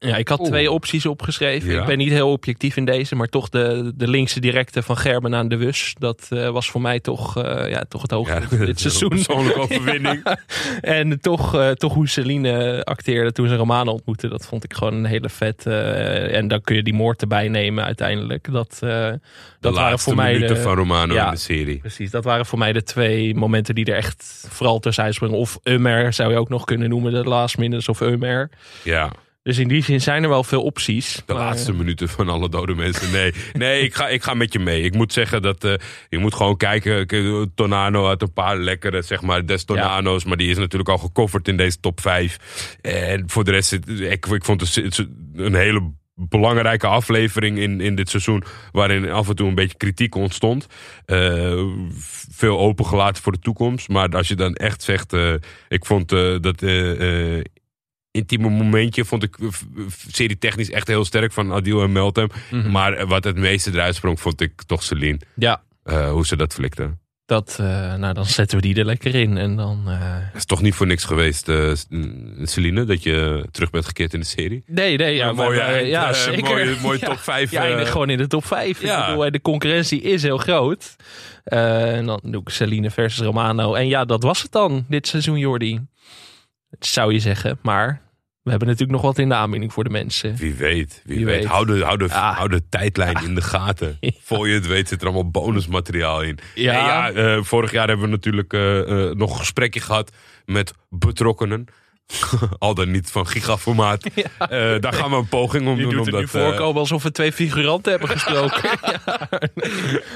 A: Ja, ik had
B: Oeh.
A: twee opties opgeschreven.
B: Ja.
A: Ik ben niet heel objectief in deze, maar toch de, de linkse directe van Gerben aan de Wus. Dat eh, was voor mij toch, eh, ja, toch het hoogtepunt [laughs] van dit seizoen.
B: Persoonlijke [laughs] overwinning.
A: Ja. En toch, eh, toch hoe Celine acteerde toen ze Romana ontmoette, dat vond ik gewoon een hele vet. en dan kun je die moord erbij nemen uiteindelijk. Dat,
B: De
A: dat waren voor mij
B: minuten
A: de,
B: van Romano
A: ja.
B: in de serie.
A: Precies, dat waren voor mij de twee momenten die er echt vooral tussen springen. Of Ummer zou je ook nog kunnen noemen, de last minutes of Ummer.
B: Ja.
A: Dus in die zin zijn er wel veel opties.
B: De
A: maar-
B: laatste minuten van alle dode mensen. Nee, nee ik, ga, ik ga met je mee. Ik moet zeggen dat eh, je moet gewoon kijken. Kijk, Tornado had een paar lekkere, zeg maar, des Tornado's. Maar die is natuurlijk al gecoverd in deze top 5. En voor de rest, ik, ik vond het een hele belangrijke aflevering in, in dit seizoen. Waarin af en toe een beetje kritiek ontstond. Eh, veel opengelaten voor de toekomst. Maar als je dan echt zegt. eh, ik vond eh, dat. Intieme momentje vond ik eh, serie technisch echt heel sterk van Adil en Meltem.
A: Mhm.
B: Maar wat het meeste eruit sprong, vond ik toch Celine.
A: Ja,
B: Eh, hoe ze dat flikte.
A: dat, eh, nou dan zetten we die er lekker in. En dan.
B: Het is toch niet voor niks geweest, Celine, dat je terug bent gekeerd in de serie.
A: Nee, nee, ja,
B: mooie
A: maar,
B: eind,
A: ja, zeker.
B: mooie- mooie [laughs]
A: Ja,
B: top vijf,
A: Je eindigt
B: eh.
A: gewoon in de top 5.
B: Ja.
A: Ik bedoel, de concurrentie is heel groot. En dan doe ik Celine versus Romano. En ja, dat was het dan, dit seizoen, Jordi. Zou je zeggen, maar we hebben natuurlijk nog wat in de aanbieding voor de mensen.
B: Wie weet, wie,
A: Wie
B: weet.
A: weet.
B: Hou, de, hou, de,
A: Ja.
B: hou de tijdlijn in de gaten. [laughs]
A: Ja.
B: Voor je het weet zit er allemaal bonusmateriaal in.
A: Ja.
B: En ja eh, vorig jaar hebben we natuurlijk eh, eh, nog een gesprekje gehad met betrokkenen. [laughs] Al dan niet van gigaformaat. [laughs] Daar gaan we een poging om
A: Je
B: doen.
A: doet er nu
B: omdat,
A: voorkomen alsof we twee figuranten hebben gesproken.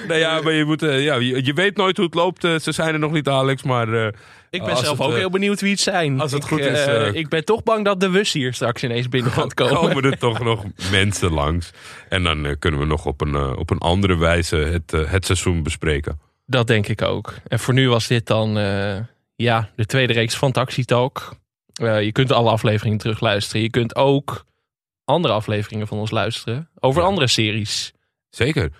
B: Nou ja, maar je, moet, ja, je, je weet nooit hoe het loopt. ze zijn er nog niet, Alex. Maar
A: Ik ben zelf
B: het,
A: ook
B: eh,
A: heel benieuwd wie het zijn.
B: als het
A: ik,
B: goed is,
A: eh,
B: eh,
A: ik ben toch bang dat de Wus hier straks ineens binnen [laughs] gaat komen.
B: komen er toch nog mensen langs. En dan kunnen we nog op een, op een andere wijze het, het seizoen bespreken.
A: Dat denk ik ook. En voor nu was dit dan ja, de tweede reeks van Taxi Talk. Je kunt alle afleveringen terugluisteren. Je kunt ook andere afleveringen van ons luisteren. Over
B: Ja.
A: andere series.
B: Zeker.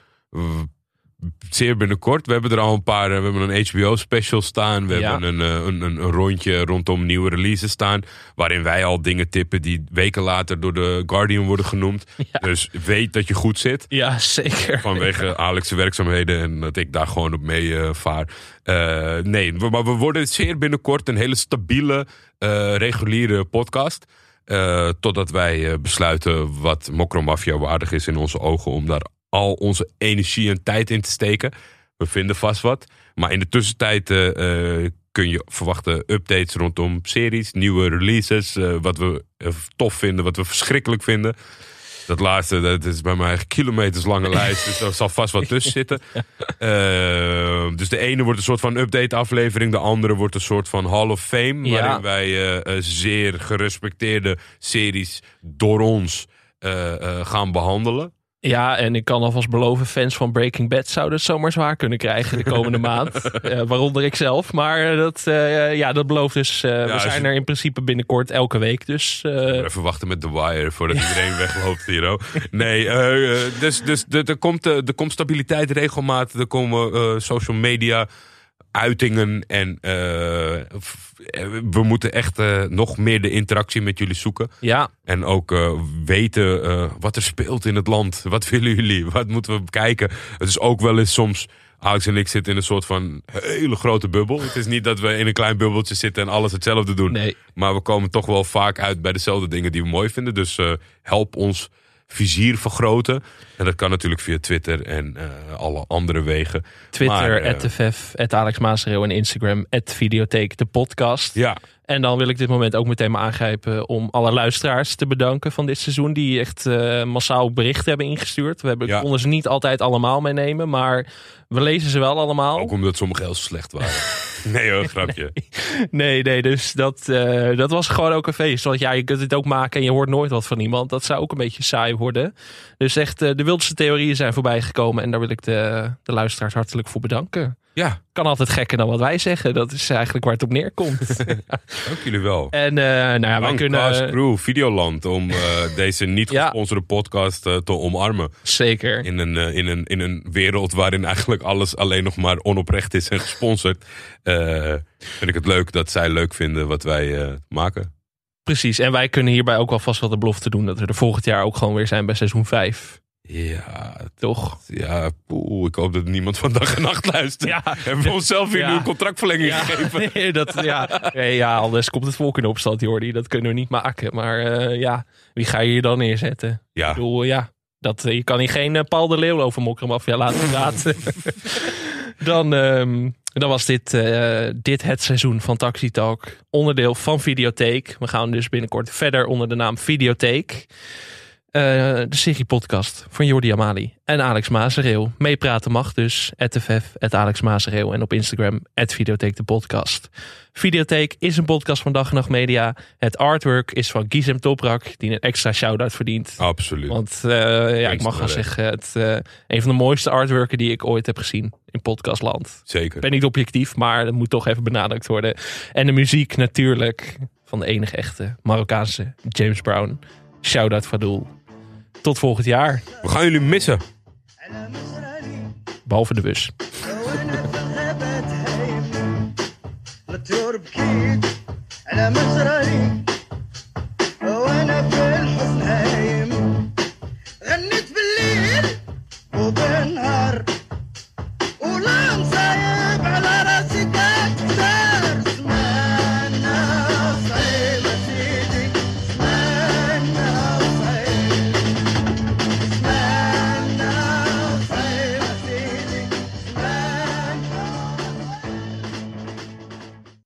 B: Zeer binnenkort. We hebben er al een paar. eh, We hebben een HBO special staan. We
A: Ja.
B: hebben een, eh, een, een, een rondje rondom nieuwe releases staan. Waarin wij al dingen tippen die weken later door de Guardian worden genoemd. [laughs]
A: Ja.
B: Dus weet dat je goed zit.
A: Ja, zeker.
B: Vanwege [laughs] Alex' werkzaamheden en dat ik daar gewoon op mee eh, vaar. Nee, maar we worden zeer binnenkort een hele stabiele, reguliere podcast. Totdat wij besluiten wat Mokromafia waardig is in onze ogen. Om daar al onze energie en tijd in te steken. We vinden vast wat. Maar in de tussentijd eh, eh, kun je verwachten updates rondom series, nieuwe releases. eh, wat we tof vinden, wat we verschrikkelijk vinden. Dat laatste, dat is bij mij een kilometerslange lijst. Dus daar zal vast wat tussen zitten. [laughs] Dus de ene wordt een soort van update aflevering. De andere wordt een soort van Hall of Fame.
A: Ja.
B: Waarin wij eh, zeer gerespecteerde series door ons gaan behandelen.
A: Ja, en ik kan alvast beloven, fans van Breaking Bad zouden het zomaar zwaar kunnen krijgen de komende [laughs] maand. Eh, waaronder ik zelf. Maar eh, dat, eh, ja, dat belooft dus. we zijn
B: je-
A: er in principe binnenkort elke week. Dus
B: Even wachten met The Wire voordat iedereen wegloopt hier. oh. Nee, dus, dus er, komt, er komt stabiliteit, regelmaat. Er komen social media uitingen. En eh, eh, we moeten echt eh, nog meer de interactie met jullie zoeken.
A: ja,
B: En ook weten wat er speelt in het land. Wat willen jullie? Wat moeten we bekijken? Het is ook wel eens soms... Alex en ik zitten in een soort van hele grote bubbel. Het is niet dat we in een klein bubbeltje zitten en alles hetzelfde doen.
A: nee.
B: Maar we komen toch wel vaak uit bij dezelfde dingen die we mooi vinden. Dus help ons vizier vergroten. En dat kan natuurlijk via Twitter en eh, alle andere wegen.
A: Twitter,
B: Maar, eh,
A: @tff, Alex Maasreel en Instagram, Videotheek, de podcast.
B: Ja,
A: En dan wil ik dit moment ook meteen maar aangrijpen om alle luisteraars te bedanken van dit seizoen. Die echt eh, massaal berichten hebben ingestuurd. We hebben,
B: Ja.
A: konden ze niet altijd allemaal meenemen, maar we lezen ze wel allemaal.
B: ook omdat sommige heel slecht waren. [laughs] nee hoor, grapje.
A: Nee, nee, dus dat, eh, dat was gewoon ook een feest. Want ja, je kunt het ook maken en je hoort nooit wat van iemand. Dat zou ook een beetje saai worden. Dus echt, eh, de wildste theorieën zijn voorbij gekomen. En daar wil ik de, de luisteraars hartelijk voor bedanken.
B: Ja,
A: Kan altijd gekker dan wat wij zeggen. Dat is eigenlijk waar het op neerkomt. [laughs]
B: dank jullie wel.
A: en eh, nou ja, wij kunnen...
B: Crew, Videoland, om eh, [laughs] deze niet
A: Ja.
B: gesponsorde podcast eh, te omarmen.
A: Zeker.
B: In een, in, een, in een wereld waarin eigenlijk alles alleen nog maar onoprecht is en gesponsord. vind ik het leuk dat zij leuk vinden wat wij maken.
A: Precies. En wij kunnen hierbij ook wel vast wel de belofte doen... dat we er volgend jaar ook gewoon weer zijn bij seizoen 5.
B: Ja,
A: Toch?
B: ja poeh, ik hoop dat niemand van dag en nacht luistert.
A: Ja.
B: Hebben we onszelf weer
A: Ja.
B: nu een contractverlenging
A: Ja,
B: gegeven? [laughs]
A: nee, dat, ja. Nee, ja, anders komt het volk in opstand, Jordi. Dat kunnen we niet maken. Maar eh, ja, wie ga je hier dan neerzetten?
B: Ja,
A: Ik bedoel, ja, dat, eh, je kan hier geen eh, Paul de Leeuw over Mokromafia laten praten. [laughs] dan, ehm, dan was dit, dit het seizoen van Taxi Talk. Onderdeel van Videotheek. We gaan dus binnenkort verder onder de naam Videotheek. Eh, de serie podcast van Jordi Amali en Alex Mazereel. Meepraten mag dus. @ff, Alex Mazereel en op Instagram Videotheek de podcast. Videotheek is een podcast van Dag en Nacht Media. Het artwork is van Gizem Toprak, die een extra shout-out verdient.
B: absoluut.
A: Want eh, ja, ik mag wel zeggen, het, eh, een van de mooiste artworken die ik ooit heb gezien in podcastland.
B: Zeker.
A: Ik ben niet objectief, maar dat moet toch even benadrukt worden. En de muziek natuurlijk van de enige echte Marokkaanse James Brown. Shout-out Fadul. Tot volgend jaar.
B: We gaan jullie missen.
C: على مزرعي
A: Behalve de bus.
C: وانا في الغابات هايم نطير بكيت على مزرعي